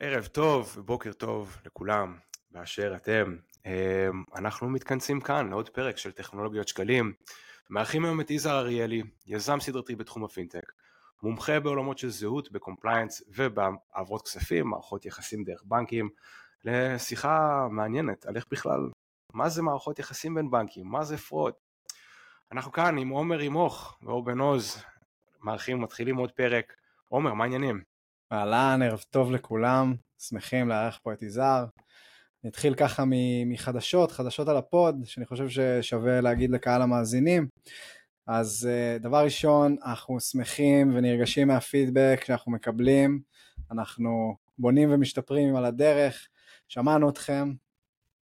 ערב טוב ובוקר טוב לכולם באשר אתם. אמ, אנחנו מתכנסים כאן לעוד פרק של טכנולוגיות שקלים. מארחים היום את יזהר אריאלי, יזם סדרתי בתחום הפינטק, מומחה בעולמות של זהות, ב compliance ובהעברות כספים, מערכות יחסים דרך בנקים, לשיחה מעניינת על איך בכלל, מה זה מערכות יחסים בין בנקים, מה זה fraud. אנחנו כאן עם עומר ימוך ואור בן עוז, מארחים, מתחילים עוד פרק. עומר, מה העניינים? אהלן, ערב טוב לכולם, שמחים לארח פה את יזהר. נתחיל ככה מחדשות, חדשות על הפוד, שאני חושב ששווה להגיד לקהל המאזינים. אז אה, דבר ראשון, אנחנו שמחים ונרגשים מהפידבק שאנחנו מקבלים, אנחנו בונים ומשתפרים על הדרך, שמענו אתכם,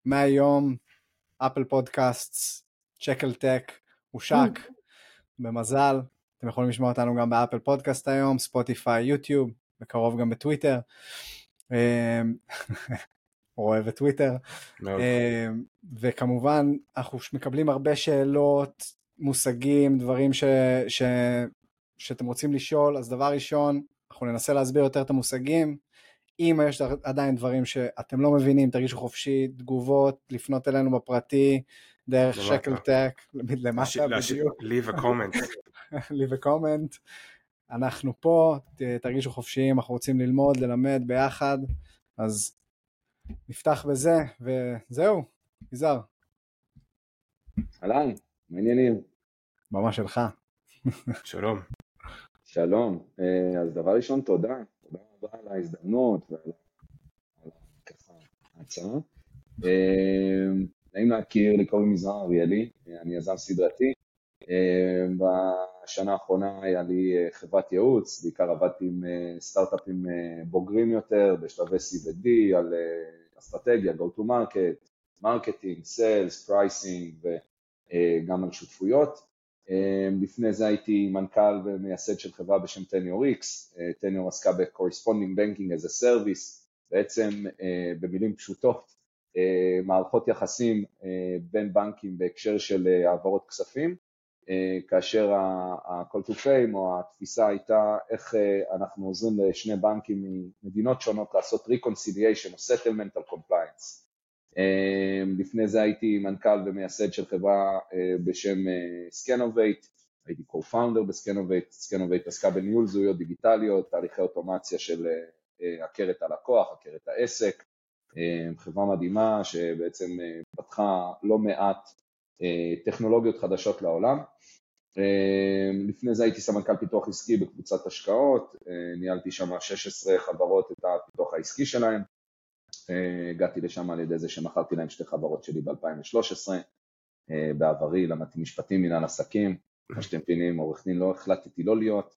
מהיום אפל פודקאסט, שקל טק, הושק, במזל, אתם יכולים לשמוע אותנו גם באפל פודקאסט היום, ספוטיפיי, יוטיוב, בקרוב גם בטוויטר. אמ, רואה בטוויטר. אמ, וכמובן, אנחנו מקבלים הרבה שאלות, מושגים, דברים ש, ש, שאתם רוצים לשאול, אז דבר ראשון, אנחנו ננסה להסביר יותר את המושגים. אם יש עדיין דברים שאתם לא מבינים, תרגישו חופשי, תגובות, לפנות אלינו בפרטי, דרך שקל טק, למטה בדיוק. leave a comment. leave a comment. אנחנו פה, תרגישו חופשיים, אנחנו רוצים ללמוד, ללמד ביחד, אז נפתח בזה, וזהו, יזהר. אהלן, מעניינים. במה שלך. שלום. שלום, אה, אז דבר ראשון תודה, תודה רבה על ההזדמנות ועל ההצעה. אה, נעים להכיר, לי קוראים יזהר אריאלי, אני יזם סדרתי, אה, בשנה האחרונה היה לי אה, חברת ייעוץ, בעיקר עבדתי עם אה, סטארט-אפים בוגרים יותר, בשלבי C ו-D, על אסטרטגיה, Go to Market, marketing, sales, pricing וגם על שותפויות. לפני זה הייתי מנכ"ל ומייסד של חברה בשם TenureX, טניור עסקה ב-corresponding banking as a service, בעצם במילים פשוטות, מערכות יחסים בין בנקים בהקשר של העברות כספים. אה, כאשר ה-call to fame או התפיסה הייתה איך אה, אנחנו עוזרים לשני בנקים ממדינות שונות לעשות reconciliation או settlement על compliance. אה, לפני זה הייתי מנכ"ל ומייסד של חברה בשם Scanovate, הייתי co-founder ב-Scanovate, Scanovate עסקה בניהול זהויות דיגיטליות, תהליכי אוטומציה של הכרת הלקוח, הכרת העסק, חברה מדהימה שבעצם פתחה לא מעט טכנולוגיות חדשות לעולם. אמ, לפני זה הייתי סמנכ"ל פיתוח עסקי בקבוצת השקעות, אה, ניהלתי שם 16 חברות את הפיתוח העסקי שלהם, אה, הגעתי לשם על ידי זה שמכרתי להם שתי חברות שלי ב-2013, אה, בעברי למדתי משפטים, מנהל עסקים, כמו שאתם מבינים, עורך דין לא החלטתי לא להיות,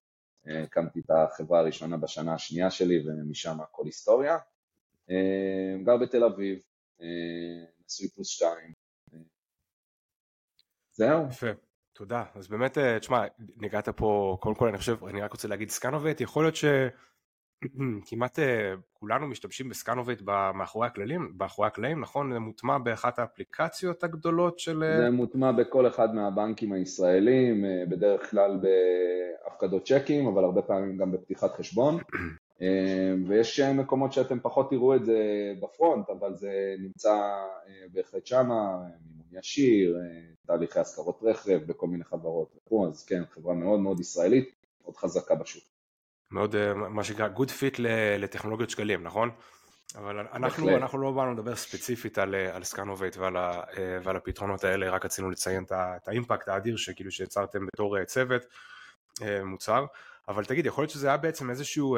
הקמתי את החברה הראשונה בשנה השנייה שלי ומשם הכל היסטוריה, גר בתל אביב, נשוי פלוס שתיים, זהו. יפה. תודה. אז באמת, אה, תשמע, נגעת פה, קודם כל אני חושב, אני רק רוצה להגיד סקנובט, יכול להיות שכמעט אה, כולנו משתמשים בסקנובט מאחורי הכללים, מאחורי הקלעים, נכון? זה מוטמע באחת האפליקציות הגדולות של... אה, זה מוטמע בכל אחד מהבנקים הישראלים, בדרך כלל בהפקדות צ'קים, אבל הרבה פעמים גם בפתיחת חשבון. ויש מקומות שאתם פחות תראו את זה בפרונט, אבל זה נמצא בהחלט שמה, ישיר, תהליכי השכרות רכב בכל מיני חברות וכו', אז כן, חברה מאוד מאוד ישראלית, מאוד חזקה בשוק. מאוד, אה, מה שנקרא, good fit לטכנולוגיות שקלים, נכון? אבל אנחנו, אנחנו לא באנו לדבר ספציפית על, אה, על Scanovate ועל, ה, אה, ועל הפתרונות האלה, רק רצינו לציין את ה impact האדיר שכאילו שיצרתם בתור צוות מוצר, אבל תגיד, יכול להיות שזה היה בעצם איזשהו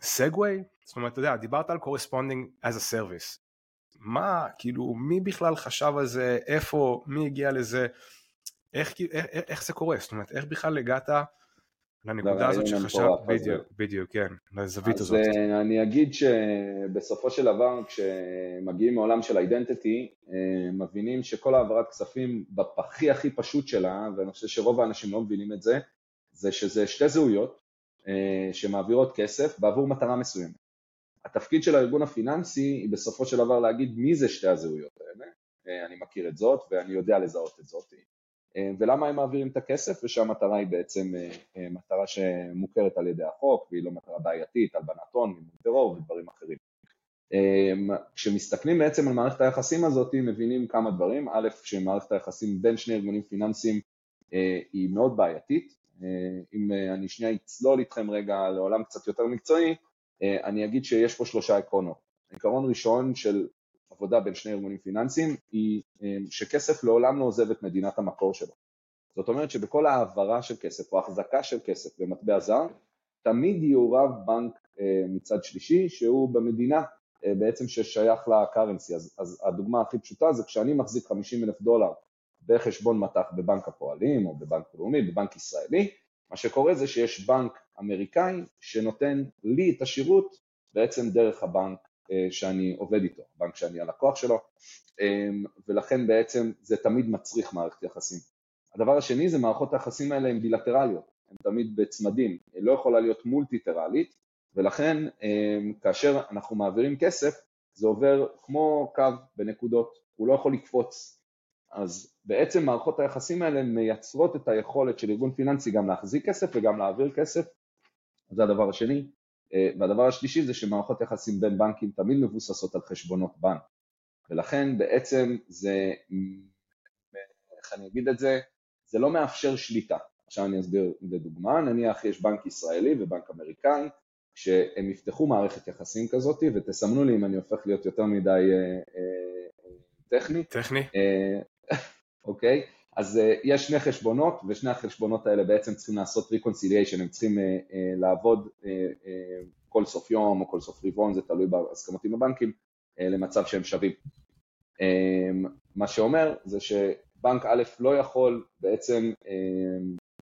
segue? זאת אומרת, אתה יודע, דיברת על corresponding as a service, מה, כאילו, מי בכלל חשב על זה, איפה, מי הגיע לזה, איך, איך, איך זה קורה, זאת אומרת, איך בכלל הגעת לנקודה הזאת שחשב, בדיוק, בדיוק, כן, לזווית אז הזאת. אז אה, אני אגיד שבסופו של דבר, כשמגיעים מעולם של אידנטיטי, אה, מבינים שכל העברת כספים, בכי הכי פשוט שלה, ואני חושב שרוב האנשים לא מבינים את זה, זה שזה שתי זהויות אה, שמעבירות כסף בעבור מטרה מסוימת. התפקיד של הארגון הפיננסי היא בסופו של דבר להגיד מי זה שתי הזהויות האלה, אה, אני מכיר את זאת ואני יודע לזהות את זאת, אה, ולמה הם מעבירים את הכסף? ושהמטרה היא בעצם אה, מטרה שמוכרת על ידי החוק והיא לא מטרה בעייתית, הלבנת הון, מימון טרור ודברים אחרים. כשמסתכלים בעצם על מערכת היחסים הזאת מבינים כמה דברים, א', שמערכת היחסים בין שני ארגונים פיננסיים היא מאוד בעייתית, אם אני שנייה אצלול איתכם רגע לעולם קצת יותר מקצועי, אני אגיד שיש פה שלושה עקרונות. עיקרון ראשון של עבודה בין שני ארגונים פיננסיים היא שכסף לעולם לא עוזב את מדינת המקור שלו. זאת אומרת שבכל העברה של כסף או החזקה של כסף במטבע זר, תמיד יעורב בנק מצד שלישי שהוא במדינה בעצם ששייך לקרנסי. אז, אז הדוגמה הכי פשוטה זה כשאני מחזיק 50 אלף דולר בחשבון מטח בבנק הפועלים או בבנק לאומי, בבנק ישראלי, מה שקורה זה שיש בנק אמריקאי שנותן לי את השירות בעצם דרך הבנק שאני עובד איתו, הבנק שאני הלקוח שלו, ולכן בעצם זה תמיד מצריך מערכת יחסים. הדבר השני זה מערכות היחסים האלה הן בילטרליות, הן תמיד בצמדים, היא לא יכולה להיות מולטיטרלית, ולכן כאשר אנחנו מעבירים כסף זה עובר כמו קו בנקודות, הוא לא יכול לקפוץ. אז בעצם מערכות היחסים האלה מייצרות את היכולת של ארגון פיננסי גם להחזיק כסף וגם להעביר כסף, זה הדבר השני. והדבר השלישי זה שמערכות יחסים בין בנקים תמיד מבוססות על חשבונות בנק, ולכן בעצם זה, איך אני אגיד את זה, זה לא מאפשר שליטה. עכשיו אני אסביר לדוגמה, נניח יש בנק ישראלי ובנק אמריקאי, שהם יפתחו מערכת יחסים כזאת, ותסמנו לי אם אני הופך להיות יותר מדי אה, אה, טכני. טכני. אוקיי, אז אה, יש שני חשבונות, ושני החשבונות האלה בעצם צריכים לעשות reconciliation, הם צריכים אה, אה, לעבוד כל סוף יום או כל סוף רבעון, זה תלוי בהסכמות עם הבנקים, למצב שהם שווים. מה שאומר זה שבנק א' לא יכול בעצם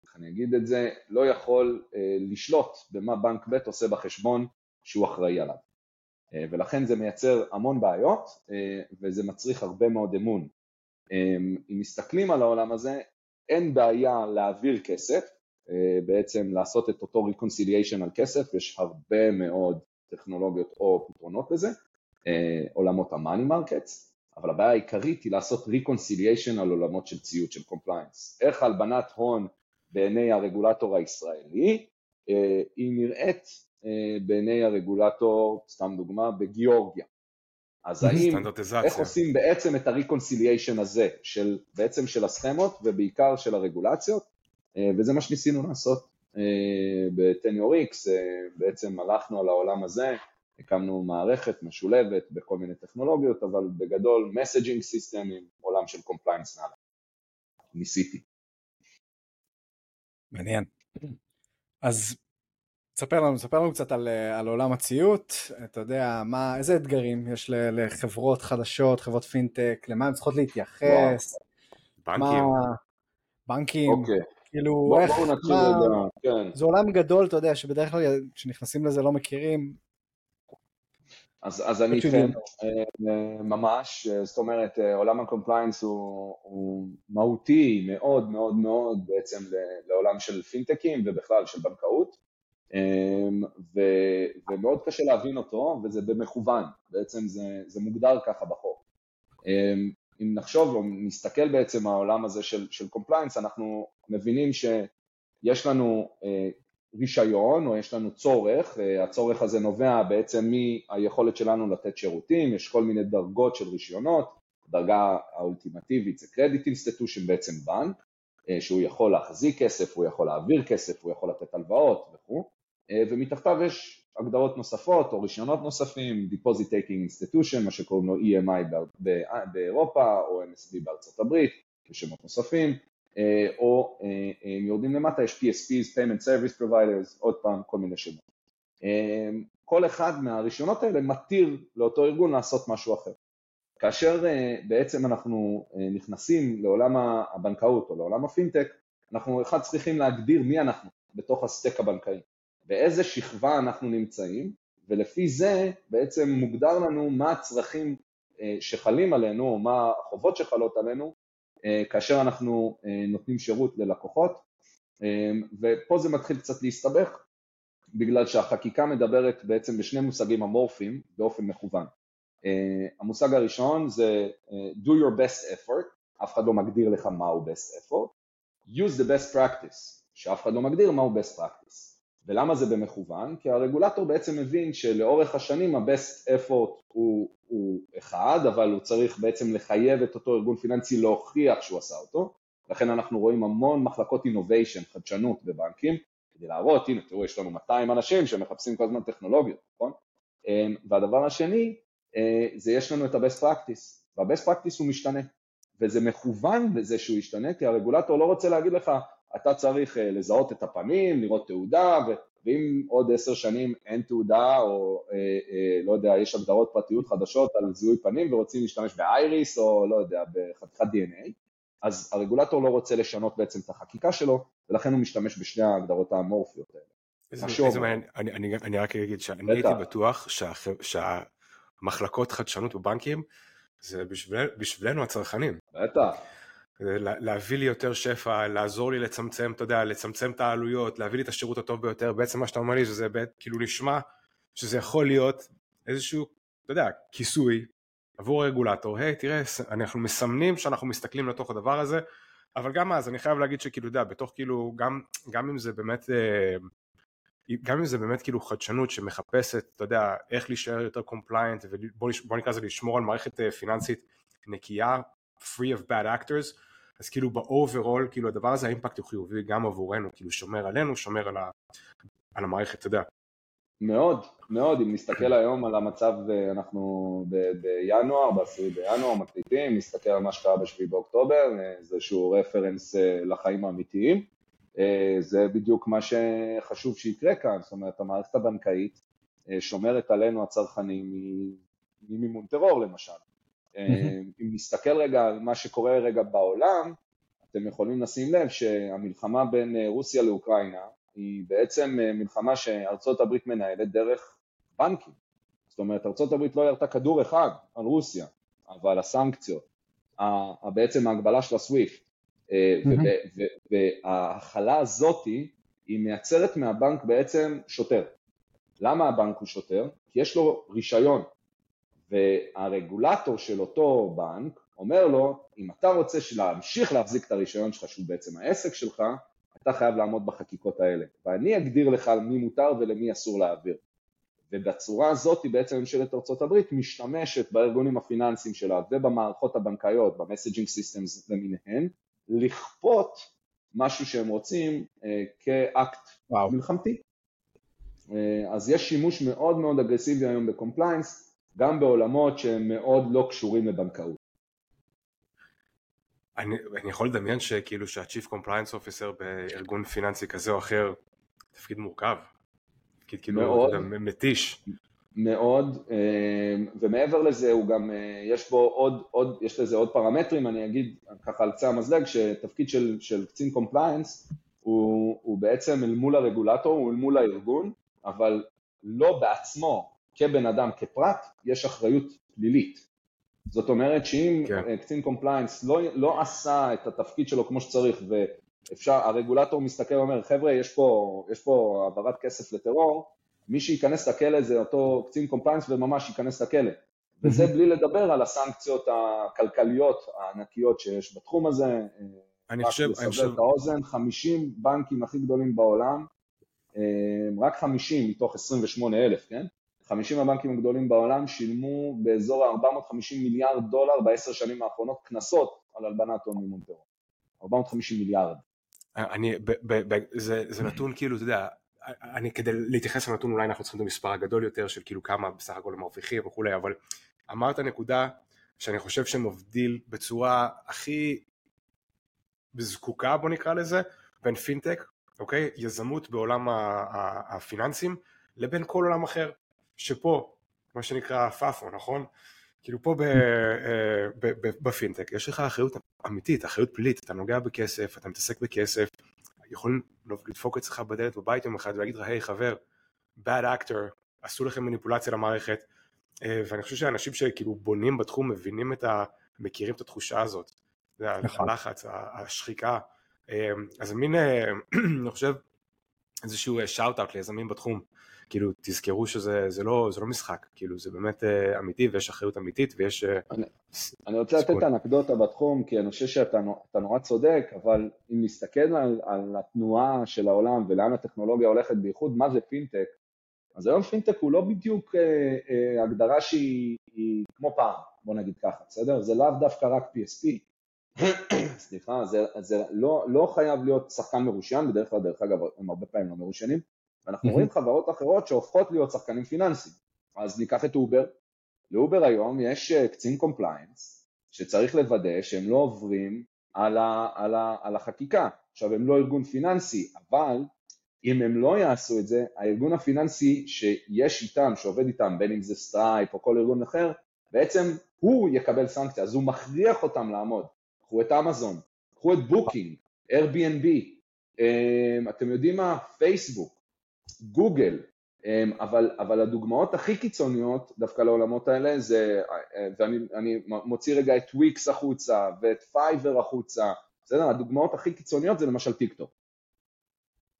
איך אני אגיד את זה, לא יכול לשלוט במה בנק ב' עושה בחשבון שהוא אחראי עליו. ולכן זה מייצר המון בעיות וזה מצריך הרבה מאוד אמון. אה, אם מסתכלים על העולם הזה, אין בעיה להעביר כסף, אה, בעצם לעשות את אותו reconciliation על כסף, יש הרבה מאוד טכנולוגיות או פתרונות לזה, אה, עולמות ה-money markets, אבל הבעיה העיקרית היא לעשות reconciliation על עולמות של ציות, של compliance. איך הלבנת הון בעיני הרגולטור הישראלי, אה, היא נראית בעיני הרגולטור, סתם דוגמה, בגיאורגיה. אז האם, איך עושים בעצם את הריקונסיליישן הזה, של, בעצם של הסכמות ובעיקר של הרגולציות, אה, וזה מה שניסינו לעשות ב-10X, בעצם הלכנו על העולם הזה, הקמנו מערכת משולבת בכל מיני טכנולוגיות, אבל בגדול messaging system עם עולם של compliance נעלה. ניסיתי. מעניין. אז תספר לנו, תספר לנו קצת על, על עולם הציות, אתה יודע, מה, איזה אתגרים יש לחברות חדשות, חברות פינטק, למה הן צריכות להתייחס? בנקים. מה, בנקים, אוקיי. כאילו, בוא, איך, בואו נתחיל מה, רגע, כן. זה עולם גדול, אתה יודע, שבדרך כלל כשנכנסים לזה לא מכירים. אז, אז אני איתכם, ממש, זאת אומרת, עולם ה compliance הוא, הוא מהותי מאוד מאוד מאוד בעצם לעולם של פינטקים ובכלל של בנקאות, ו, ומאוד קשה להבין אותו, וזה במכוון, בעצם זה, זה מוגדר ככה בחוק. אם נחשוב או נסתכל בעצם העולם הזה של, של compliance, אנחנו מבינים שיש לנו רישיון או יש לנו צורך, הצורך הזה נובע בעצם מהיכולת שלנו לתת שירותים, יש כל מיני דרגות של רישיונות, דרגה האולטימטיבית זה credit institution בעצם בנק, שהוא יכול להחזיק כסף, הוא יכול להעביר כסף, הוא יכול לתת הלוואות וכו', ומתחתיו יש הגדרות נוספות או רישיונות נוספים, Deposit Taking Institution, מה שקוראים לו EMI באירופה או MSB בארצות הברית, ושמות נוספים, או אם יורדים למטה יש PSPs, Payment Service Providers, עוד פעם כל מיני שמות. כל אחד מהרישיונות האלה מתיר לאותו ארגון לעשות משהו אחר. כאשר בעצם אנחנו נכנסים לעולם הבנקאות או לעולם הפינטק, אנחנו אחד צריכים להגדיר מי אנחנו בתוך הסטק הבנקאי, באיזה שכבה אנחנו נמצאים, ולפי זה בעצם מוגדר לנו מה הצרכים שחלים עלינו, או מה החובות שחלות עלינו, כאשר אנחנו נותנים שירות ללקוחות, ופה זה מתחיל קצת להסתבך, בגלל שהחקיקה מדברת בעצם בשני מושגים אמורפיים באופן מכוון. המושג הראשון זה do your best effort, אף אחד לא מגדיר לך מהו best effort, use the best practice, שאף אחד לא מגדיר מהו best practice. ולמה זה במכוון? כי הרגולטור בעצם מבין שלאורך השנים ה-best effort הוא, הוא אחד, אבל הוא צריך בעצם לחייב את אותו ארגון פיננסי להוכיח שהוא עשה אותו, לכן אנחנו רואים המון מחלקות innovation, חדשנות בבנקים, כדי להראות, הנה תראו יש לנו 200 אנשים שמחפשים כל הזמן טכנולוגיות, נכון? אמ, והדבר השני אה, זה יש לנו את ה-best practice, וה-best practice הוא משתנה, וזה מכוון בזה שהוא ישתנה, כי הרגולטור לא רוצה להגיד לך, אתה צריך אה, לזהות את הפנים, לראות תעודה, ואם עוד עשר שנים אין תעודה, או אה, אה, לא יודע, יש הגדרות פרטיות חדשות על זיהוי פנים ורוצים להשתמש באייריס, או לא יודע, בחתיכת DNA, אז הרגולטור לא רוצה לשנות בעצם את החקיקה שלו, ולכן הוא משתמש בשני ההגדרות האמורפיות האלה. איזה מעניין, אני, אני, אני רק אגיד שאני הייתי בטוח שה, שהמחלקות חדשנות בבנקים זה בשביל, בשבילנו הצרכנים. בטח. להביא לי יותר שפע, לעזור לי לצמצם, אתה יודע, לצמצם את העלויות, להביא לי את השירות הטוב ביותר, בעצם מה שאתה אומר לי שזה כאילו נשמע שזה יכול להיות איזשהו, אתה יודע, כיסוי עבור הרגולטור, hey, תראה, אנחנו מסמנים שאנחנו מסתכלים לתוך הדבר הזה, אבל גם אז אני חייב להגיד שכאילו, אתה יודע, בתוך כאילו, גם, גם אם זה באמת, אה, גם אם זה באמת כאילו חדשנות שמחפשת, אתה יודע, איך להישאר יותר compliant, ובוא נקרא לזה לשמור על מערכת אה, פיננסית נקייה, free of bad actors, אז כאילו ב overall, כאילו הדבר הזה ה impact הוא חיובי גם עבורנו, כאילו שומר עלינו, שומר על, ה, על המערכת, אתה יודע. מאוד, מאוד, אם נסתכל היום על המצב, אה, אנחנו ב- בינואר, ב-10 בינואר מקליטים, נסתכל על מה שקרה ב-7 באוקטובר, אה, איזשהו reference אה, לחיים האמיתיים, זה בדיוק מה שחשוב שיקרה כאן, זאת אומרת המערכת הבנקאית שומרת עלינו הצרכנים ממימון טרור למשל. אם נסתכל רגע על מה שקורה רגע בעולם, אתם יכולים לשים לב שהמלחמה בין רוסיה לאוקראינה היא בעצם אה, מלחמה שארצות הברית מנהלת דרך בנקים. זאת אומרת, ארצות הברית לא ירתה כדור אחד על רוסיה, אבל הסנקציות, בעצם ההגבלה של הסוויפט, אה, וההכלה הזאתי היא מייצרת מהבנק בעצם שוטר. למה הבנק הוא שוטר? כי יש לו רישיון, והרגולטור של אותו בנק אומר לו, אם אתה רוצה להמשיך להחזיק את הרישיון שלך, שהוא בעצם העסק שלך, אתה חייב לעמוד בחקיקות האלה, ואני אגדיר לך מי מותר ולמי אסור להעביר. ובצורה הזאת בעצם ממשלת ארה"ב משתמשת בארגונים הפיננסיים שלה ובמערכות הבנקאיות, ב messaging systems למיניהן, לכפות משהו שהם רוצים אה, כאקט וואו. מלחמתי. אה, אז יש שימוש מאוד מאוד אגרסיבי היום ב compliance, גם בעולמות שהם מאוד לא קשורים לבנקאות. אני, אני יכול לדמיין שכאילו שה-Chief Compliance Officer בארגון פיננסי כזה או אחר, תפקיד מורכב, תפקיד כאילו מאוד, מתיש. מאוד, אה, ומעבר לזה הוא גם, אה, יש בו עוד, עוד, יש לזה עוד פרמטרים, אני אגיד ככה על קצה המזלג, שתפקיד של, של קצין compliance הוא, הוא בעצם אל מול הרגולטור, הוא אל מול הארגון, אבל לא בעצמו, כבן אדם, כפרט, יש אחריות פלילית. זאת אומרת שאם כן. אה, קצין compliance לא, לא עשה את התפקיד שלו כמו שצריך ואפשר, הרגולטור מסתכל ואומר חבר'ה יש פה, יש פה העברת כסף לטרור, מי שייכנס לכלא זה אותו קצין compliance וממש ייכנס לכלא וזה בלי לדבר על הסנקציות הכלכליות הענקיות שיש בתחום הזה. אה, אני חושב, אני חושב... את האוזן, 50 בנקים הכי גדולים בעולם, אה, רק 50 מתוך 28 אלף, כן? 50 הבנקים הגדולים בעולם שילמו באזור ה-450 מיליארד דולר בעשר שנים האחרונות קנסות על הלבנת הון מימון טרור. 450 מיליארד. אני, ב, ב, ב, זה, זה נתון כאילו, אתה יודע, אני כדי להתייחס לנתון אולי אנחנו צריכים את המספר הגדול יותר של כאילו כמה בסך הכל הם מרוויחים וכולי, אבל אמרת נקודה שאני חושב שמבדיל בצורה הכי זקוקה בוא נקרא לזה, בין פינטק, אוקיי, יזמות בעולם הפיננסים לבין כל עולם אחר. שפה, מה שנקרא פאפו, נכון? כאילו פה אה, בפינטק יש לך אחריות אמיתית, אחריות פלילית, אתה נוגע בכסף, אתה מתעסק בכסף, יכולים לדפוק אצלך בדלת בבית יום אחד ולהגיד לך, היי חבר, bad actor, עשו לכם מניפולציה למערכת, אה, ואני חושב שאנשים שכאילו בונים בתחום מבינים את ה... מכירים את התחושה הזאת, נכון. הלחץ, השחיקה, אה, אז מין, אני חושב, איזשהו shout-out ליזמים בתחום, כאילו תזכרו שזה זה לא, זה לא משחק, כאילו זה באמת uh, אמיתי ויש אחריות אמיתית ויש... Uh, אני, אני רוצה לתת אנקדוטה בתחום, כי אני חושב שאתה נורא צודק, אבל אם נסתכל על, על התנועה של העולם ולאן הטכנולוגיה הולכת, בייחוד מה זה פינטק, אז היום פינטק הוא לא בדיוק אה, אה, הגדרה שהיא כמו פעם, בוא נגיד ככה, בסדר? זה לאו דווקא רק PSP, סליחה, זה, זה לא, לא חייב להיות שחקן מרושיין, בדרך כלל, דרך אגב, הם הרבה פעמים לא מרושיינים, ואנחנו רואים חברות אחרות שהופכות להיות שחקנים פיננסיים. אז ניקח את אובר, לאובר היום יש אה, קצין compliance שצריך לוודא שהם לא עוברים על, ה, על, ה, על החקיקה. עכשיו, הם לא ארגון פיננסי, אבל אם הם לא יעשו את זה, הארגון הפיננסי שיש איתם, שעובד איתם, בין אם זה סטרייפ או כל ארגון אחר, בעצם הוא יקבל סנקציה, אז הוא מכריח אותם לעמוד. קחו את אמזון, קחו את בוקינג, Airbnb, אמ, אתם יודעים מה? פייסבוק, גוגל, אמ, אבל, אבל הדוגמאות הכי קיצוניות דווקא לעולמות האלה זה, אה, ואני מוציא רגע את וויקס החוצה ואת פייבר החוצה, בסדר? הדוגמאות הכי קיצוניות זה למשל טיק טוק.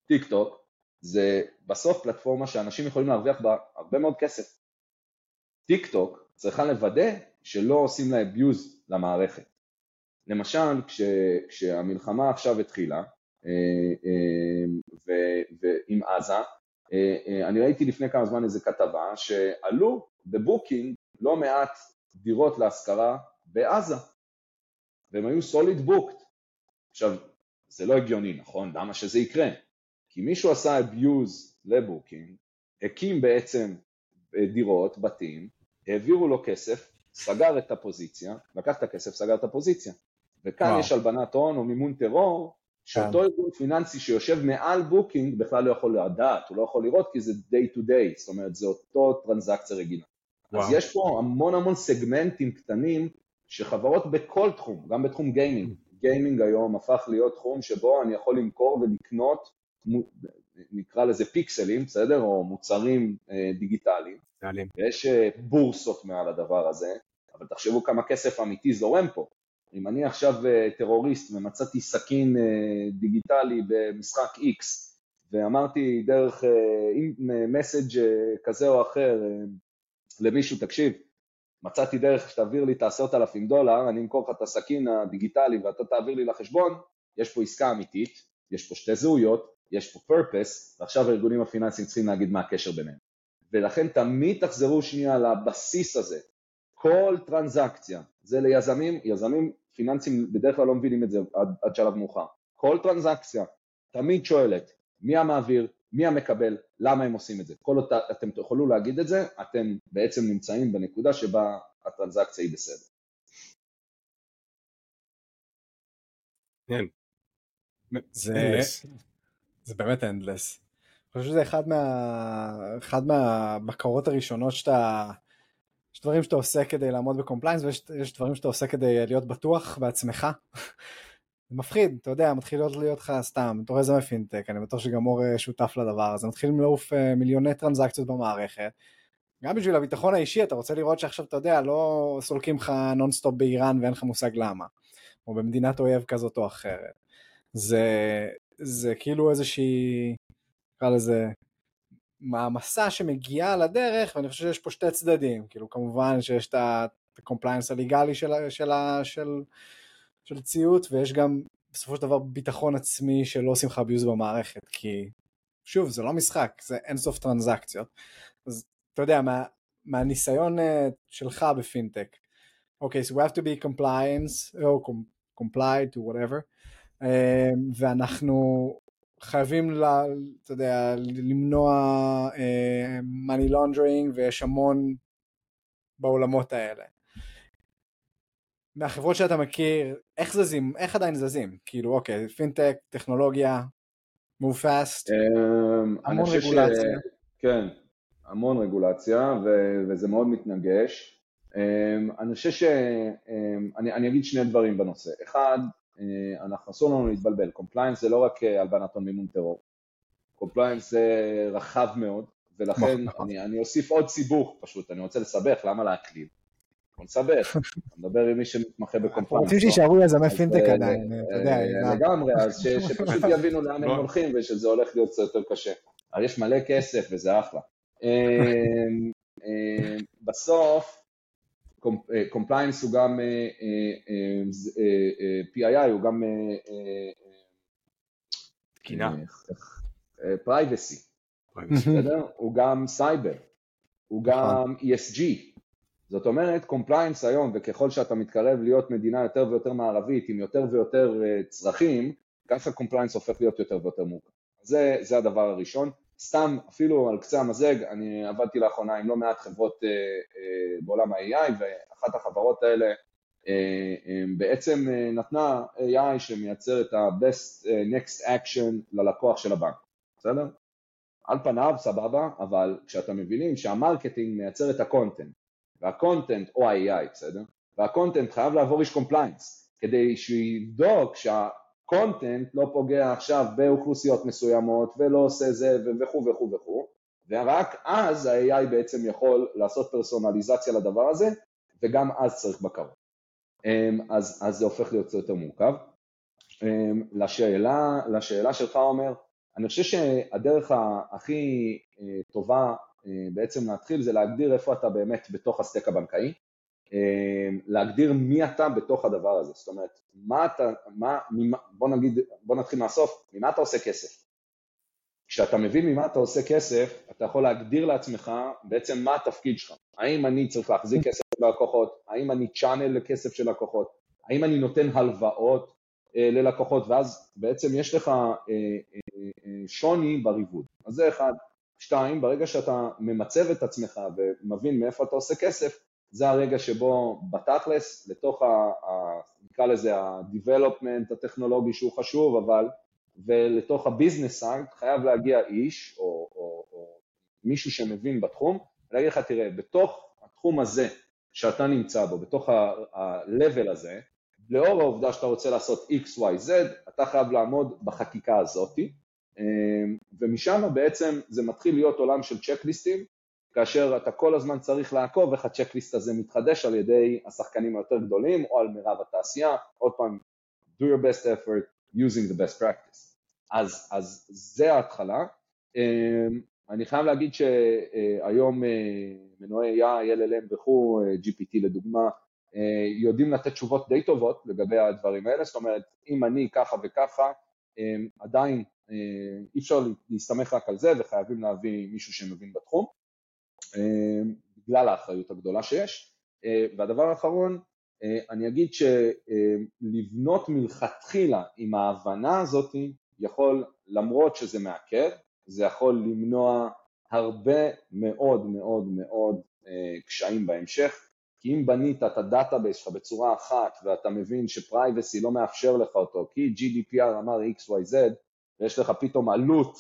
טיק טוק זה בסוף פלטפורמה שאנשים יכולים להרוויח בה הרבה מאוד כסף. טיק טוק צריכה לוודא שלא עושים לה abuse למערכת. למשל, כש, כשהמלחמה עכשיו התחילה, אה, אה, ועם עזה, אה, אני ראיתי לפני כמה זמן איזה כתבה שעלו בבוקינג לא מעט דירות להשכרה בעזה, והם היו solid booked. עכשיו, זה לא הגיוני, נכון? למה שזה יקרה? כי מישהו עשה abuse לבוקינג, הקים בעצם דירות, בתים, העבירו לו כסף, סגר את הפוזיציה, לקח את הכסף, סגר את הפוזיציה. וכאן וואו. יש הלבנת הון או מימון טרור, שאותו כן. ארגון פיננסי שיושב מעל בוקינג בכלל לא יכול לדעת, הוא לא יכול לראות כי זה day to day, זאת אומרת זה אותו טרנזקציה רגילה. וואו. אז יש פה המון המון סגמנטים קטנים שחברות בכל תחום, גם בתחום גיימינג, גיימינג היום הפך להיות תחום שבו אני יכול למכור ולקנות, נקרא לזה פיקסלים, בסדר? או מוצרים אה, דיגיטליים. יש אה, בורסות מעל הדבר הזה, אבל תחשבו כמה כסף אמיתי זורם פה. אם אני עכשיו אה, טרוריסט ומצאתי סכין אה, דיגיטלי במשחק X ואמרתי דרך מסאג' אה, כזה או אחר למישהו, תקשיב, מצאתי דרך שתעביר לי את העשרת אלפים דולר, אני אמכור לך את הסכין הדיגיטלי ואתה תעביר לי לחשבון, יש פה עסקה אמיתית, יש פה שתי זהויות, יש פה purpose, ועכשיו הארגונים הפיננסיים צריכים להגיד מה הקשר ביניהם. ולכן תמיד תחזרו שנייה לבסיס הזה, כל טרנזקציה, זה ליזמים, יזמים פיננסים בדרך כלל לא מבינים את זה עד, עד שלב מאוחר. כל טרנזקציה תמיד שואלת מי המעביר, מי המקבל, למה הם עושים את זה. כל אותה, אתם תוכלו להגיד את זה, אתם בעצם נמצאים בנקודה שבה הטרנזקציה היא בסדר. כן. זה, זה באמת endless. אני חושב שזה אחד, מה, אחד מהבקרות הראשונות שאתה יש דברים שאתה עושה כדי לעמוד ב compliance ויש דברים שאתה עושה כדי להיות בטוח בעצמך. זה מפחיד, אתה יודע, מתחיל להיות לך סתם, אתה רואה יזם פינטק, אני בטוח שגם אור אה, שותף לדבר הזה, מתחילים לעוף אה, מיליוני טרנזקציות במערכת. גם בשביל הביטחון האישי אתה רוצה לראות שעכשיו אתה יודע לא סולקים לך נונסטופ באיראן ואין לך מושג למה או במדינת אויב כזאת או אחרת זה, זה כאילו איזושהי נקרא לזה מעמסה שמגיעה לדרך, ואני חושב שיש פה שתי צדדים, כאילו כמובן שיש את ה-compliance הליגלי של, של, של, של ציות, ויש גם בסופו של דבר ביטחון עצמי שלא עושים לך abuse במערכת, כי שוב, זה לא משחק, זה אינסוף טרנזקציות. אז אתה יודע, מה, מהניסיון uh, שלך בפינטק, אוקיי, okay, so we have to be compliance, או complied to whatever, uh, ואנחנו חייבים, לה, אתה יודע, למנוע אה, money laundering ויש המון בעולמות האלה. מהחברות שאתה מכיר, איך זזים, איך עדיין זזים? כאילו, אוקיי, פינטק, טכנולוגיה, move fast, um, המון רגולציה. ש... כן, המון רגולציה, ו- וזה מאוד מתנגש. Um, אני חושב ש... Um, אני, אני אגיד שני דברים בנושא. אחד, אנחנו אסור לנו להתבלבל, compliance זה לא רק אה, הלבנת הון מימון טרור, compliance זה רחב מאוד, ולכן נכון. אני, אני אוסיף עוד סיבוך פשוט, אני רוצה לסבך, למה להקל? בוא נסבך, אני מדבר עם מי שמתמחה ב compliance. רוצים שישארו יזמי פינטק אה, עדיין, אתה יודע. לגמרי, אז שפשוט יבינו לאן הם הולכים ושזה הולך להיות קצת יותר קשה. אבל יש מלא כסף וזה אחלה. בסוף, compliance הוא גם, PII הוא גם תקינה. privacy, הוא גם סייבר, הוא גם ESG. זאת אומרת, compliance היום, וככל שאתה מתקרב להיות מדינה יותר ויותר מערבית עם יותר ויותר צרכים, ככה compliance הופך להיות יותר ויותר מורכב. זה, זה הדבר הראשון. סתם, אפילו על קצה המזלג, אני עבדתי לאחרונה עם לא מעט חברות אה, אה, בעולם ה-AI, ואחת החברות האלה אה, בעצם נתנה AI שמייצר את ה-best next action ללקוח של הבנק, בסדר? על פניו סבבה, אבל כשאתם מבינים שה-marketing מייצר את ה-content, וה-content, או ה-AI, בסדר? וה-content חייב לעבור איש compliance, כדי שיבדוק שה... content לא פוגע עכשיו באוכלוסיות מסוימות ולא עושה זה וכו' וכו' וכו', ורק אז ה-AI בעצם יכול לעשות פרסונליזציה לדבר הזה, וגם אז צריך בקרות. אמ, אז, אז זה הופך להיות יותר מורכב. אמ, לשאלה, לשאלה שלך אומר, אני חושב שהדרך הכי אה, טובה אה, בעצם להתחיל זה להגדיר איפה אתה באמת בתוך הסטק הבנקאי, להגדיר מי אתה בתוך הדבר הזה, זאת אומרת, מה אתה, מה, בוא נגיד, בוא נתחיל מהסוף, ממה אתה עושה כסף? כשאתה מבין ממה אתה עושה כסף, אתה יכול להגדיר לעצמך בעצם מה התפקיד שלך. האם אני צריך להחזיק כסף ללקוחות? האם אני channel לכסף של לקוחות? האם אני נותן הלוואות אה, ללקוחות? ואז בעצם יש לך אה, אה, שוני בריבוד. אז זה אחד. שתיים, ברגע שאתה ממצב את עצמך ומבין מאיפה אתה עושה כסף, זה הרגע שבו בתכלס, לתוך, ה, ה, נקרא לזה ה-development הטכנולוגי שהוא חשוב, אבל, ולתוך ה-business side חייב להגיע איש או, או, או מישהו שמבין בתחום, ולהגיד לך, תראה, בתוך התחום הזה שאתה נמצא בו, בתוך ה-level הזה, לאור העובדה שאתה רוצה לעשות x, y, z, אתה חייב לעמוד בחקיקה הזאתי, ומשם בעצם זה מתחיל להיות עולם של צ'קליסטים, כאשר אתה כל הזמן צריך לעקוב איך הצ'קליסט הזה מתחדש על ידי השחקנים היותר גדולים או על מירב התעשייה, עוד פעם, do your best effort using the best practice. אז, אז זה ההתחלה. אמ, אני חייב להגיד שהיום אה, מנועי AI, LLM וכו', אה, GPT לדוגמה, אה, יודעים לתת תשובות די טובות לגבי הדברים האלה, זאת אומרת, אם אני ככה וככה, אמ, עדיין אי אפשר להסתמך רק על זה וחייבים להביא מישהו שמבין בתחום. אמ, בגלל האחריות הגדולה שיש. אה, והדבר האחרון, אה, אני אגיד שלבנות מלכתחילה עם ההבנה הזאת יכול, למרות שזה מעכב, זה יכול למנוע הרבה מאוד מאוד מאוד אה, קשיים בהמשך, כי אם בנית את ה-database שלך בצורה אחת ואתה מבין ש-privacy לא מאפשר לך אותו כי GDPR אמר XYZ ויש לך פתאום עלות,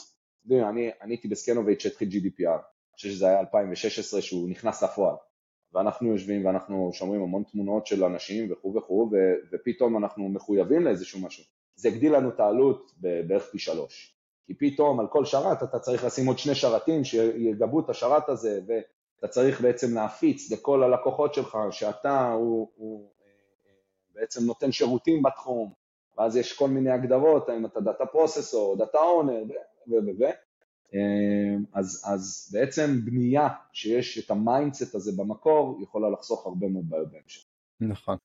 אני הייתי ב-Scanovate שהתחיל GDPR, אני חושב שזה היה 2016 שהוא נכנס לפועל. ואנחנו יושבים ואנחנו שומרים המון תמונות של אנשים וכו' וכו', ופתאום אנחנו מחויבים לאיזשהו משהו. זה הגדיל לנו את העלות בערך פי שלוש. כי פתאום על כל שרת אתה צריך לשים עוד שני שרתים שיגבו את השרת הזה, ואתה צריך בעצם להפיץ לכל הלקוחות שלך שאתה הוא, הוא בעצם נותן שירותים בתחום, ואז יש כל מיני הגדרות, האם אתה data processor, data owner, ו... ו... ו... אמ, אז, אז בעצם בנייה שיש את ה-mindset הזה במקור יכולה לחסוך הרבה מאוד בעיות בהמשך. נכון.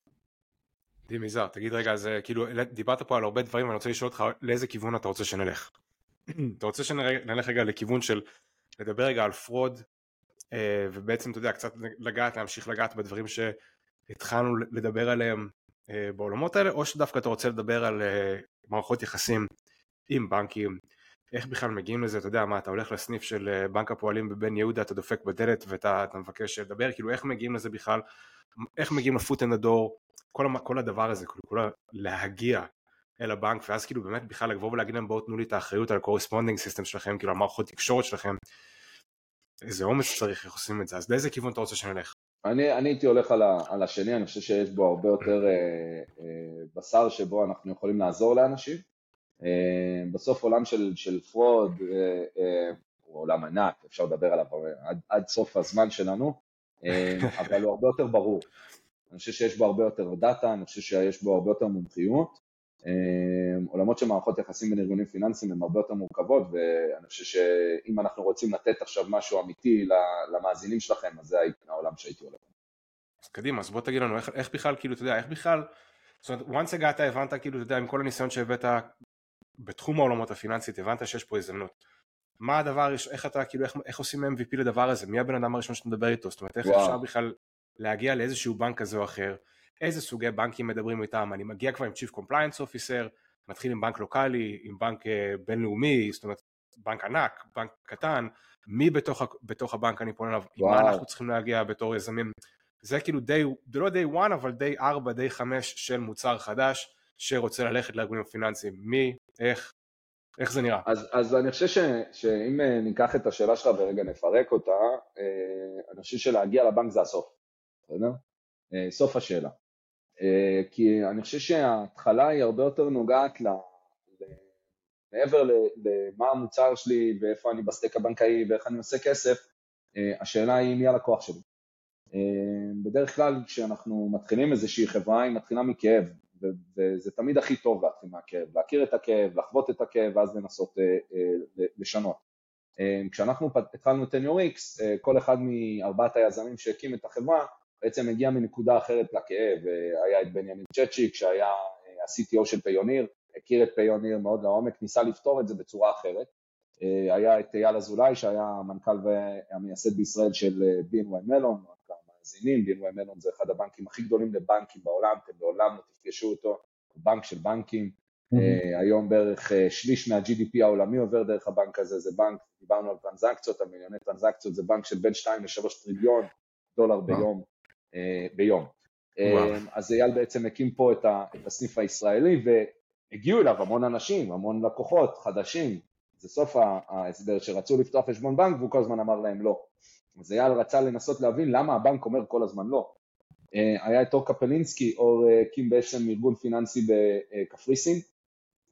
די מוזר, תגיד רגע, זה כאילו, דיברת פה על הרבה דברים, אני רוצה לשאול אותך לאיזה כיוון אתה רוצה שנלך. אתה רוצה שנלך רגע לכיוון של לדבר רגע על fraud, אה, ובעצם אתה יודע, קצת לגעת, להמשיך לגעת בדברים שהתחלנו לדבר עליהם אה, בעולמות האלה, או שדווקא אתה רוצה לדבר על אה, מערכות יחסים עם בנקים, איך בכלל מגיעים לזה, אתה יודע מה, אתה הולך לסניף של אה, בנק הפועלים בבן יהודה, אתה דופק בדלת ואתה מבקש לדבר, כאילו איך מגיעים לזה בכלל, איך מגיעים ל-foot in the door, כל, כל הדבר הזה, כאילו כל להגיע אל הבנק, ואז כאילו באמת בכלל לבוא ולהגיד להם בואו תנו לי את האחריות על ה-corresponding system שלכם, כאילו על מערכות תקשורת שלכם, איזה אומץ צריך, איך עושים את זה, אז לאיזה כיוון אתה רוצה שנלך? אני, אני הייתי הולך על, ה, על השני, אני חושב שיש בו הרבה יותר אה, אה, בשר שבו אנחנו יכולים לעזור לאנשים. אה, בסוף עולם של, של fraud אה, אה, הוא עולם ענק, אפשר לדבר עליו עד, עד סוף הזמן שלנו, אבל הוא הרבה יותר ברור. אני חושב שיש בו הרבה יותר דאטה, אני חושב שיש בו הרבה יותר מומחיות, עולמות של מערכות יחסים בין ארגונים פיננסיים הן הרבה יותר מורכבות ואני חושב שאם אנחנו רוצים לתת עכשיו משהו אמיתי למאזינים שלכם אז זה העולם שהייתי הולך. אז קדימה, אז בוא תגיד לנו איך, איך בכלל, כאילו, אתה יודע, איך בכלל, זאת אומרת, once הגעת, הבנת, כאילו, אתה יודע, עם כל הניסיון שהבאת בתחום העולמות הפיננסית, הבנת שיש פה הזדמנות. מה הדבר, איך אתה, כאילו, איך, איך עושים MVP לדבר הזה? מי הבן אדם הראשון שאתה מדבר איתו? זאת אומרת, איך וואו. אפשר בכלל להגיע לאיזשהו בנק כזה או אחר? איזה סוגי בנקים מדברים איתם? אני מגיע כבר עם Chief Compliance Officer, מתחיל עם בנק לוקאלי, עם בנק אה, בינלאומי, זאת אומרת, בנק ענק, בנק קטן, מי בתוך, בתוך הבנק אני פונה אליו, עם מה אנחנו צריכים להגיע בתור יזמים. זה כאילו די, זה לא די 1 אבל די 4, די 5 של מוצר חדש שרוצה ללכת לארגונים הפיננסיים. מי, איך, איך זה נראה? אז, אז אני חושב ש, שאם אה, ניקח את השאלה שלך ורגע נפרק אותה, אה, אני חושב שלהגיע לבנק זה הסוף, בסדר? אה, סוף השאלה. כי אני חושב שההתחלה היא הרבה יותר נוגעת ל... מעבר למה המוצר שלי ואיפה אני בסטייק הבנקאי ואיך אני עושה כסף, השאלה היא מי הלקוח שלי. בדרך כלל כשאנחנו מתחילים איזושהי חברה היא מתחילה מכאב וזה תמיד הכי טוב להתחיל מהכאב, להכיר את הכאב, לחוות את הכאב ואז לנסות אה, אה, לשנות. אה, כשאנחנו התחלנו את TenyorX, כל אחד מארבעת היזמים שהקים את החברה בעצם הגיע מנקודה אחרת לכאב, היה את בנימין צ'צ'יק שהיה ה-CTO של פיוניר, הכיר את פיוניר מאוד לעומק, ניסה לפתור את זה בצורה אחרת, היה את אייל אזולאי שהיה המנכ"ל והמייסד בישראל של BNY מלון, מאזינים, BNY מלון זה אחד הבנקים הכי גדולים לבנקים בעולם, אתם לעולם לא תפגשו אותו, הוא בנק של בנקים, mm-hmm. היום בערך אה, שליש מה-GDP העולמי עובר דרך הבנק הזה, זה בנק, דיברנו על טרנזקציות, על מיליוני טרנזקציות, זה בנק של בין 2 ל-3 טריליון דולר ביום, uh, ביום. אז אייל בעצם הקים פה את, ה, את הסניף הישראלי והגיעו אליו המון אנשים, המון לקוחות חדשים, זה סוף ההסבר שרצו לפתוח חשבון בנק והוא כל הזמן אמר להם לא. אז אייל רצה לנסות להבין למה הבנק אומר כל הזמן לא. אה, היה את אור קפלינסקי, אור אה, הקים בעצם ארגון פיננסי בקפריסין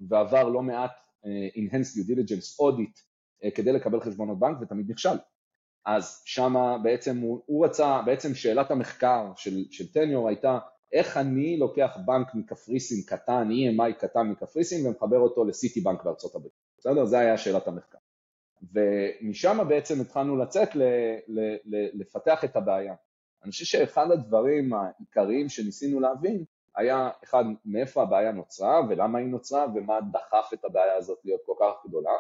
ועבר לא מעט אה, Enhanced Due Diligence Audit כדי לקבל חשבונות בנק ותמיד נכשל. אז שמה בעצם הוא, הוא רצה, בעצם שאלת המחקר של, של טניור הייתה איך אני לוקח בנק מקפריסין קטן, EMI קטן מקפריסין ומחבר אותו לסיטי בנק בארצות הברית, בסדר? זה היה שאלת המחקר. ומשם בעצם התחלנו לצאת ל, ל, ל, לפתח את הבעיה. אני חושב שאחד הדברים העיקריים שניסינו להבין היה אחד, מאיפה הבעיה נוצרה ולמה היא נוצרה ומה דחף את הבעיה הזאת להיות כל כך גדולה,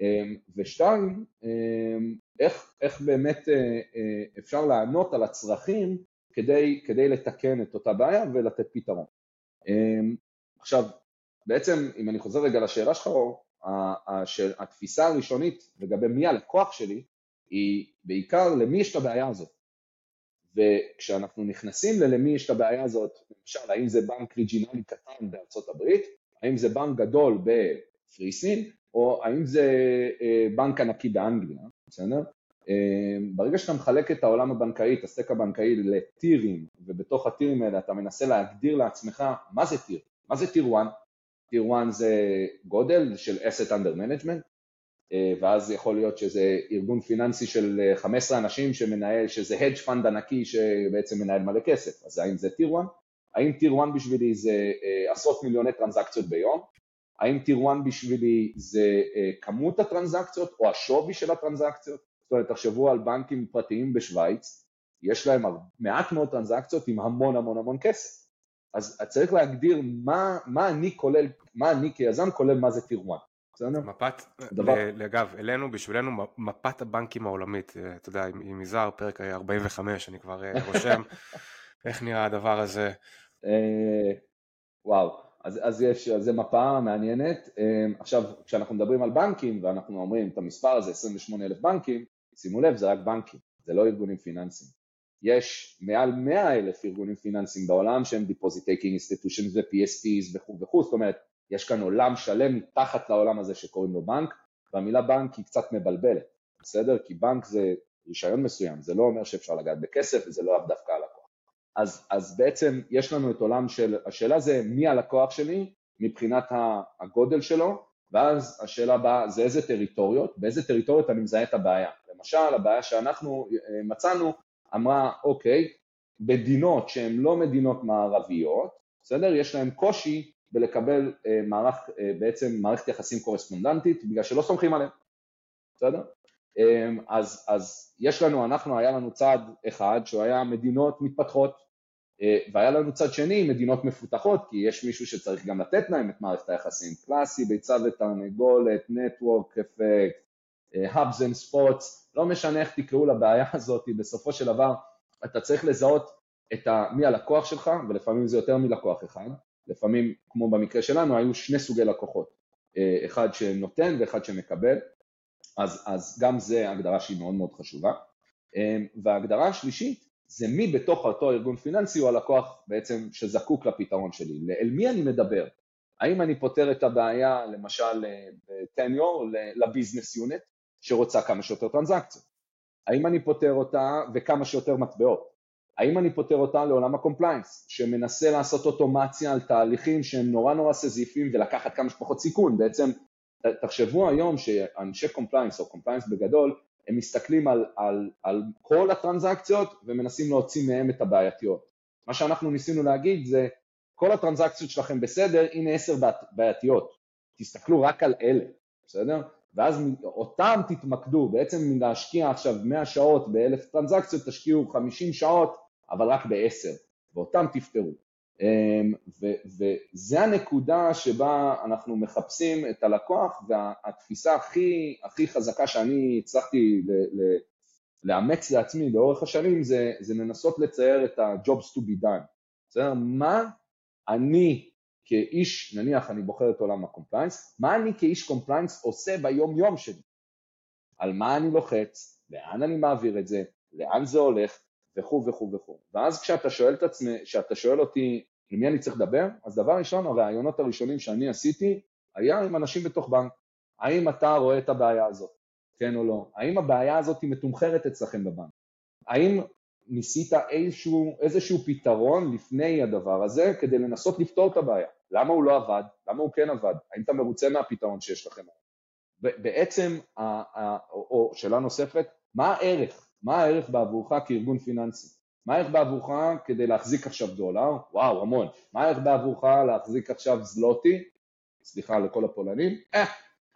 אמ, ושתיים, אמ, איך, איך באמת אה, אה, אפשר לענות על הצרכים כדי, כדי לתקן את אותה בעיה ולתת פתרון. אמ, עכשיו, בעצם, אם אני חוזר רגע לשאלה שלך, התפיסה הראשונית לגבי מי הלקוח שלי היא בעיקר למי יש את הבעיה הזאת. וכשאנחנו נכנסים ללמי יש את הבעיה הזאת, למשל האם זה בנק ריג'ינלי קטן בארצות הברית, האם זה בנק גדול בפריסין, או האם זה אה, בנק ענקי באנגליה, בסדר? אה, ברגע שאתה מחלק את העולם הבנקאי, את הסטק הבנקאי לטירים, ובתוך הטירים האלה אתה מנסה להגדיר לעצמך מה זה tier, מה זה tier 1, tier 1 זה גודל של asset under management, אה, ואז יכול להיות שזה ארגון פיננסי של 15 אה, אנשים שמנהל, שזה hedge fund ענקי שבעצם מנהל מלא כסף, אז האם זה tier 1? האם tier 1 בשבילי זה אה, עשרות מיליוני טרנזקציות ביום? האם tier 1 בשבילי זה כמות הטרנזקציות או השווי של הטרנזקציות? זאת אומרת, תחשבו על בנקים פרטיים בשוויץ, יש להם מעט מאוד טרנזקציות עם המון המון המון כסף. אז צריך להגדיר מה, מה אני כולל, מה אני כיזם כולל מה זה טיר 1. מפת, דבר... אגב, אלינו, בשבילנו, מפת הבנקים העולמית, אה, אתה יודע, עם יזהר, פרק 45, אני כבר אה, רושם איך נראה הדבר הזה. אה, וואו, אז, אז יש, אז זה מפה מעניינת. עכשיו, כשאנחנו מדברים על בנקים, ואנחנו אומרים את המספר הזה, 28 אלף בנקים, שימו לב, זה רק בנקים, זה לא ארגונים פיננסיים. יש מעל 100 אלף ארגונים פיננסיים בעולם שהם Deposit Taking Institutions ו-PSTs וכו' וכו', זאת אומרת, יש כאן עולם שלם מתחת לעולם הזה שקוראים לו בנק, והמילה בנק היא קצת מבלבלת, בסדר? כי בנק זה רישיון מסוים, זה לא אומר שאפשר לגעת בכסף וזה לא דווקא הלקוח. אז, אז בעצם יש לנו את עולם של, השאלה זה מי הלקוח שלי מבחינת הגודל שלו, ואז השאלה הבאה זה איזה טריטוריות, באיזה טריטוריות אני מזהה את הבעיה. למשל, הבעיה שאנחנו אה, מצאנו אמרה, אוקיי, מדינות שהן לא מדינות מערביות, בסדר? יש להן קושי ולקבל מערך, בעצם מערכת יחסים קורספונדנטית, בגלל שלא סומכים עליהם, בסדר? אז, אז יש לנו, אנחנו, היה לנו צד אחד שהוא היה מדינות מתפתחות, והיה לנו צד שני מדינות מפותחות, כי יש מישהו שצריך גם לתת להם את מערכת היחסים, קלאסי, ביצה ותרנגולת, נטוורק אפקט, hubs and spots, לא משנה איך תקראו לבעיה הזאת, בסופו של דבר אתה צריך לזהות את ה, מי הלקוח שלך, ולפעמים זה יותר מלקוח אחד, לפעמים, כמו במקרה שלנו, היו שני סוגי לקוחות, אחד שנותן ואחד שמקבל, אז, אז גם זה הגדרה שהיא מאוד מאוד חשובה. וההגדרה השלישית זה מי בתוך אותו ארגון פיננסי הוא הלקוח בעצם שזקוק לפתרון שלי, אל מי אני מדבר, האם אני פותר את הבעיה למשל בטניור ל-business unit שרוצה כמה שיותר טרנזקציות, האם אני פותר אותה וכמה שיותר מטבעות, האם אני פותר אותה לעולם ה-compliance שמנסה לעשות אוטומציה על תהליכים שהם נורא נורא סיזיפיים ולקחת כמה שפחות סיכון, בעצם תחשבו היום שאנשי compliance או compliance בגדול הם מסתכלים על, על, על כל הטרנזקציות ומנסים להוציא מהם את הבעייתיות. מה שאנחנו ניסינו להגיד זה, כל הטרנזקציות שלכם בסדר, הנה עשר בעייתיות, תסתכלו רק על אלה, בסדר? ואז אותם תתמקדו, בעצם מלהשקיע עכשיו 100 שעות באלף טרנזקציות, תשקיעו 50 שעות, אבל רק בעשר, ואותם תפתרו. אמ, וזה הנקודה שבה אנחנו מחפשים את הלקוח והתפיסה הכי, הכי חזקה שאני הצלחתי לאמץ לעצמי לאורך השנים זה, זה לנסות לצייר את ה-jobs to be done. בסדר? מה אני כאיש, נניח אני בוחר את עולם ה-compliance, מה אני כאיש compliance עושה ביום יום שלי? על מה אני לוחץ, לאן אני מעביר את זה, לאן זה הולך, וכו' וכו' וכו'. ואז כשאתה שואל את עצמי, כשאתה שואל אותי למי אני צריך לדבר, אז דבר ראשון, הראיונות הראשונים שאני עשיתי היה עם אנשים בתוך בנק. האם אתה רואה את הבעיה הזאת, כן או לא? האם הבעיה הזאת היא מתומחרת אצלכם בבנק? האם ניסית איזשהו, איזשהו פתרון לפני הדבר הזה כדי לנסות לפתור את הבעיה? למה הוא לא עבד? למה הוא כן עבד? האם אתה מרוצה מהפתרון שיש לכם? בעצם, או שאלה נוספת, מה הערך? מה הערך בעבורך כארגון פיננסי? מה הערך בעבורך כדי להחזיק עכשיו דולר? וואו, המון. מה הערך בעבורך להחזיק עכשיו זלוטי? סליחה לכל הפולנים. אה,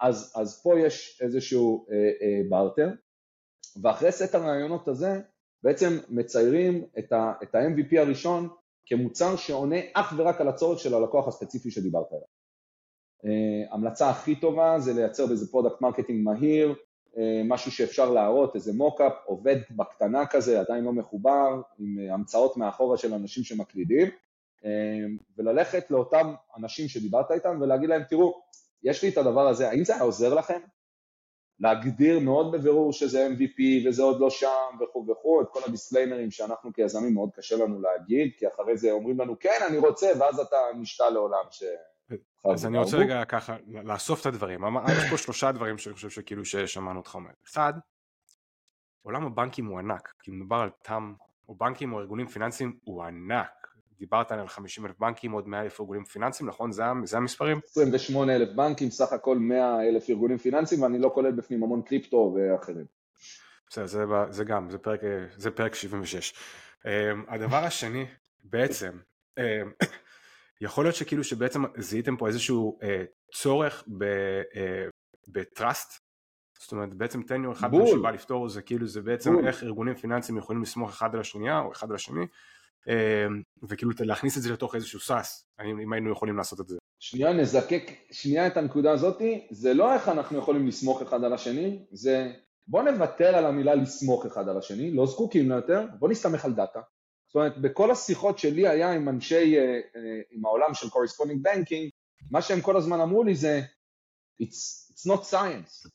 אז, אז פה יש איזשהו אה, אה, בארטר, ואחרי סט הראיונות הזה בעצם מציירים את ה-MVP הראשון כמוצר שעונה אך ורק על הצורך של הלקוח הספציפי שדיברת עליו. אה, המלצה הכי טובה זה לייצר באיזה product marketing מהיר, אה, משהו שאפשר להראות, איזה mockup, עובד בקטנה כזה, עדיין לא מחובר, עם אה, המצאות מאחורה של אנשים שמקלידים, וללכת לאותם אנשים שדיברת איתם ולהגיד להם, תראו, יש לי את הדבר הזה, האם זה היה עוזר לכם? להגדיר מאוד בבירור שזה MVP וזה עוד לא שם וכו' וכו', את כל הדיסקליימרים שאנחנו כיזמים מאוד קשה לנו להגיד, כי אחרי זה אומרים לנו כן אני רוצה ואז אתה נשתל לעולם ש... אז אני רוצה רגע ככה לאסוף את הדברים, יש פה שלושה דברים שאני חושב שכאילו ששמענו אותך אומר, אחד, עולם הבנקים הוא ענק, כי מדובר על תם, או בנקים או ארגונים פיננסיים הוא ענק, דיברת על 50 אלף בנקים, עוד 100 אלף ארגונים פיננסיים, נכון? זה, זה המספרים? 28 אלף בנקים, סך הכל 100 אלף ארגונים פיננסיים, ואני לא כולל בפנים המון קריפטו ואחרים. בסדר, זה, זה גם, זה פרק, זה פרק 76. Um, אמ, הדבר השני, בעצם, um, יכול להיות שכאילו שבעצם זיהיתם פה איזשהו uh, צורך בטראסט, uh, זאת אומרת בעצם תניור אחד שבא לפתור זה כאילו זה בעצם בול. איך ארגונים פיננסיים יכולים לסמוך אחד על השנייה או אחד על השני אמ, וכאילו להכניס את זה לתוך איזשהו SaaS, אם היינו יכולים לעשות את זה. שנייה נזקק, שנייה את הנקודה הזאתי, זה לא איך אנחנו יכולים לסמוך אחד על השני, זה בוא נוותר על המילה לסמוך אחד על השני, לא זקוקים לה יותר, בוא נסתמך על דאטה. זאת אומרת, בכל השיחות שלי היה עם אנשי, אה, אה, עם העולם של corresponding banking, מה שהם כל הזמן אמרו לי זה, it's, it's not science,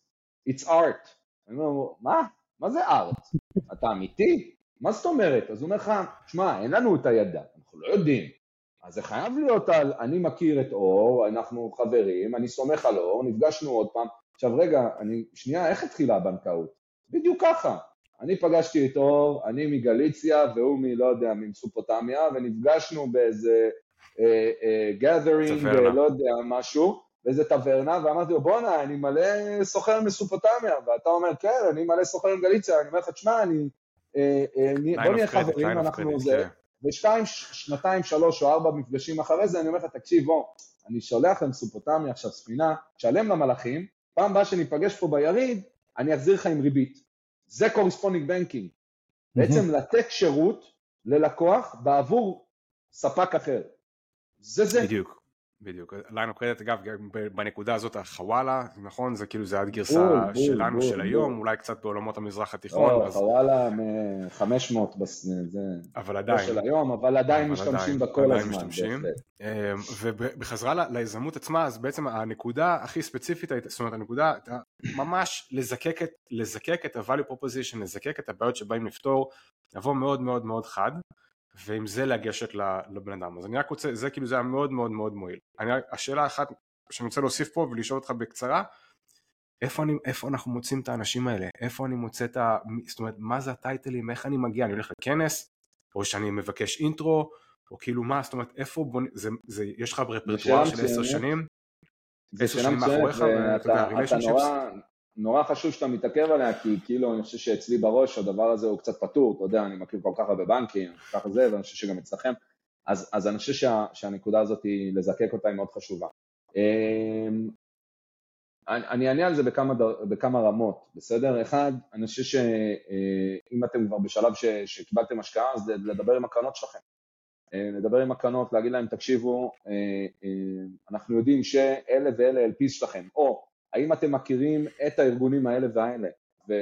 it's art. אני אומר, מה? מה זה art? אתה אמיתי? מה זאת אומרת? אז הוא אומר לך, שמע, אין לנו את הידע, אנחנו לא יודעים. אז זה חייב להיות על, אני מכיר את אור, אנחנו חברים, אני סומך על אור, נפגשנו עוד פעם. עכשיו רגע, אני, שנייה, איך התחילה הבנקאות? בדיוק ככה. אני פגשתי את אור, אני מגליציה והוא מלא יודע, ממסופוטמיה, ונפגשנו באיזה אה, אה, gathering, אה, לא יודע, משהו, באיזה טברנה, ואמרתי לו, בואנה, אני מלא סוחר מסופוטמיה, ואתה אומר, כן, אני מלא סוחר עם גליציה, אני אומר לך, תשמע, אני בוא נהיה חברים, אנחנו זה, כן. ושתיים, שנתיים, שלוש או ארבע מפגשים אחרי זה, אני אומר לך, תקשיב, בוא, אני שולח למסופוטמיה עכשיו ספינה, שלם למלאכים, פעם הבאה שניפגש פה ביריד, אני אחזיר לך עם ריבית. זה corresponding banking. בעצם לתת שירות ללקוח בעבור ספק אחר. זה זה. בדיוק. בדיוק. ליין קרדיט, אגב, בנקודה הזאת החוואלה, נכון? זה כאילו, זה עד גרסה שלנו של היום, אולי קצת בעולמות המזרח התיכון. לא, חוואלה מ-500, זה... אבל עדיין. של היום, אבל עדיין משתמשים בה כל הזמן. אמ, ובחזרה ליזמות עצמה, אז בעצם הנקודה הכי ספציפית, זאת אומרת, הנקודה, ממש לזקק את ה-value proposition, לזקק את הבעיות שבאים לפתור, לבוא מאוד מאוד מאוד חד. ועם זה לגשת לבן אדם. אז אני רק רוצה, זה כאילו זה היה מאוד מאוד מאוד מועיל. אני, השאלה האחת שאני רוצה להוסיף פה ולשאול אותך בקצרה, איפה, אני, איפה אנחנו מוצאים את האנשים האלה? איפה אני מוצא את ה... זאת אומרת, מה זה הטייטלים? איך אני מגיע? אני הולך לכנס? או שאני מבקש אינטרו? או כאילו מה? זאת אומרת, איפה בוא... זה, זה, יש לך רפרטואר של עשר שנים? עשר שנים מאחוריך, ואתה יודע, ריליישנשיפס? נורא חשוב שאתה מתעכב עליה, כי כאילו אני חושב שאצלי בראש הדבר הזה הוא קצת פתור, אתה יודע, אני מכיר כל כך הרבה בנקים, ככה זה, ואני חושב שגם אצלכם, אז, אז אני חושב שה, שהנקודה הזאת, היא, לזקק אותה היא מאוד חשובה. אמ, אני, אענה על זה בכמה, בכמה רמות, בסדר? אחד, אני חושב שאם אה, אתם כבר בשלב ש, שקיבלתם השקעה, אז לדבר עם הקרנות שלכם. אה, לדבר עם הקרנות, להגיד להם, תקשיבו, אה, אנחנו יודעים שאלה ואלה LPs שלכם, או האם אתם מכירים את הארגונים האלה והאלה, ו,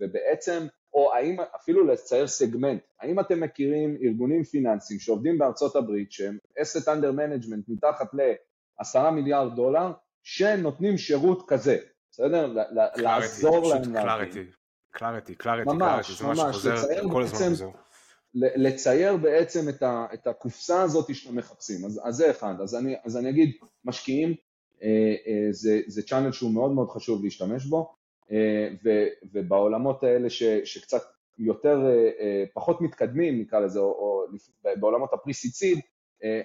ובעצם, או האם אפילו לצייר סגמנט, האם אתם מכירים ארגונים פיננסיים שעובדים בארצות הברית שהם asset under management מתחת ל-10 מיליארד דולר, שנותנים שירות כזה, בסדר? לעזור להם להבין. קלאריטי, קלאריטי, קלאריטי, זה מה שחוזר, כל הזמן חוזר. לצייר בעצם את, ה, את הקופסה הזאת שאתם מחפשים, אז, אז זה אחד, אז אני, אז אני אגיד, משקיעים זה, זה צ'אנל שהוא מאוד מאוד חשוב להשתמש בו, אה, ובעולמות האלה ש, שקצת יותר, פחות מתקדמים נקרא לזה, או, או בעולמות הפריסיציד,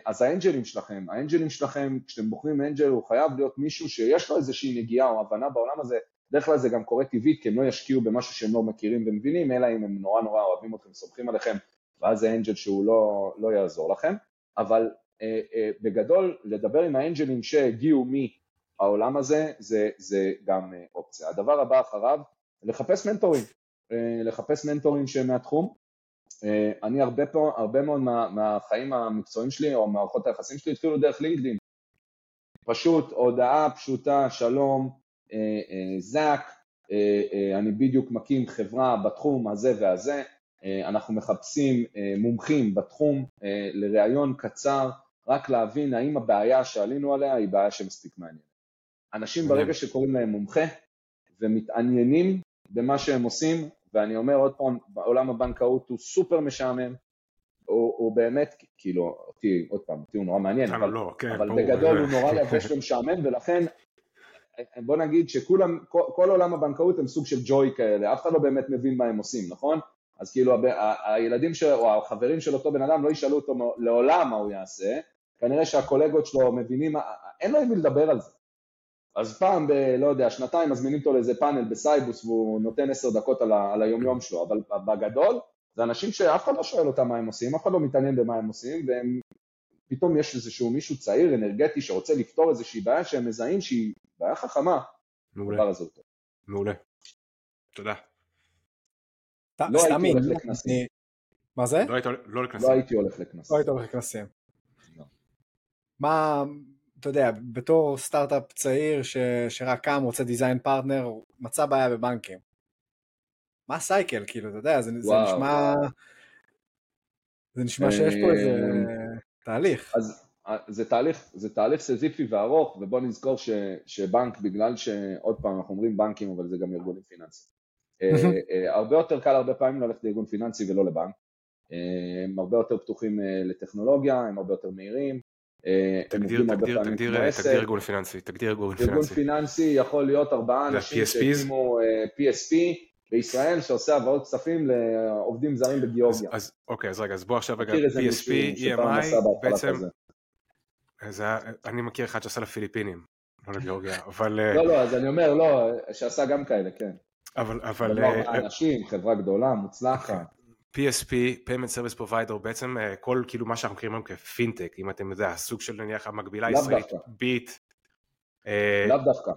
אז האנג'לים שלכם, האנג'לים שלכם, כשאתם בוחרים אנג'ל הוא חייב להיות מישהו שיש לו איזושהי נגיעה או הבנה בעולם הזה, בדרך כלל זה גם קורה טבעית, כי הם לא ישקיעו במשהו שהם לא מכירים ומבינים, אלא אם הם נורא נורא אוהבים אתכם, סומכים עליכם, ואז זה אנג'ל שהוא לא, לא יעזור לכם, אבל אה, אה, בגדול לדבר עם האנג'לים שהגיעו מהעולם הזה זה, זה גם אה, אופציה. הדבר הבא אחריו, לחפש מנטורים, לחפש מנטורים שהם מהתחום. אני הרבה, פה, הרבה מאוד מה, מהחיים המקצועיים שלי או מערכות היחסים שלי התחילו דרך לינקדאין. פשוט הודעה פשוטה, שלום, זאק, אני בדיוק מקים חברה בתחום הזה והזה, אנחנו מחפשים מומחים בתחום לראיון קצר רק להבין האם הבעיה שעלינו עליה היא בעיה שמספיק מעניינת. אנשים ברגע שקוראים להם מומחה ומתעניינים במה שהם עושים, ואני אומר עוד פעם, בעולם הבנקאות הוא סופר משעמם, הוא, הוא באמת, כאילו, אותי, עוד פעם, אותי הוא נורא מעניין, אבל, לא, כן, אבל בגדול הוא נורא יבש ומשעמם, ולכן בוא נגיד שכולם, כל, כל עולם הבנקאות הם סוג של ג'וי כאלה, אף אחד לא באמת מבין מה הם עושים, נכון? אז כאילו הילדים של, או החברים של אותו בן אדם לא ישאלו אותו לעולם מה הוא יעשה, כנראה שהקולגות שלו מבינים, אין לו עם מי לדבר על זה. אז פעם ב... לא יודע, שנתיים מזמינים אותו לאיזה פאנל בסייבוס והוא נותן עשר דקות על, ה, על היומיום שלו, אבל בגדול זה אנשים שאף אחד לא שואל אותם מה הם עושים, אף אחד לא מתעניין במה הם עושים, והם פתאום יש איזשהו מישהו צעיר, אנרגטי, שרוצה לפתור איזושהי בעיה שהם מזהים שהיא בעיה חכמה. מעולה. מעולה. תודה. לא הייתי הולך לכנסים. מה זה? לא, לא הייתי הולך לכנסים. לא הייתי הולך לכנסים. מה, אתה יודע, בתור סטארט-אפ צעיר ש, שרק קם, רוצה design partner, מצא בעיה בבנקים. מה ה cycle, כאילו, אתה יודע, זה, זה נשמע... זה נשמע שיש פה איזה אה, תהליך. אז אה, זה תהליך, זה תהליך סזיפי וארוך, ובוא נזכור ש, שבנק, בגלל שעוד פעם, אנחנו אומרים בנקים, אבל זה גם ארגונים פיננסיים. אה, הרבה יותר קל הרבה פעמים ללכת לארגון פיננסי ולא לבנק. הם הרבה יותר פתוחים לטכנולוגיה, הם הרבה יותר מהירים, אה, תגדיר, תגדיר, תגדיר, תגדיר ארגון פיננסי, תגדיר ארגון פיננסי. ארגון פיננסי יכול להיות ארבעה אנשים שהקימו PSP בישראל שעושה העברות כספים לעובדים זרים בגיאורגיה. אז אוקיי, אז רגע, אז בוא עכשיו רגע, PSP, EMI, בעצם, אני מכיר אחד שעשה לפיליפינים, לא לגיאורגיה, אבל... אה, לא, לא, אז אני אומר, לא, שעשה גם כאלה, כן. אבל, אבל... אנשים, חברה גדולה, מוצלחת. PSP, Payment Service Provider, בעצם כל כאילו מה שאנחנו מכירים היום כפינטק, אם אתם יודעים, הסוג של נניח המקבילה הישראלית, ביט. לאו דווקא.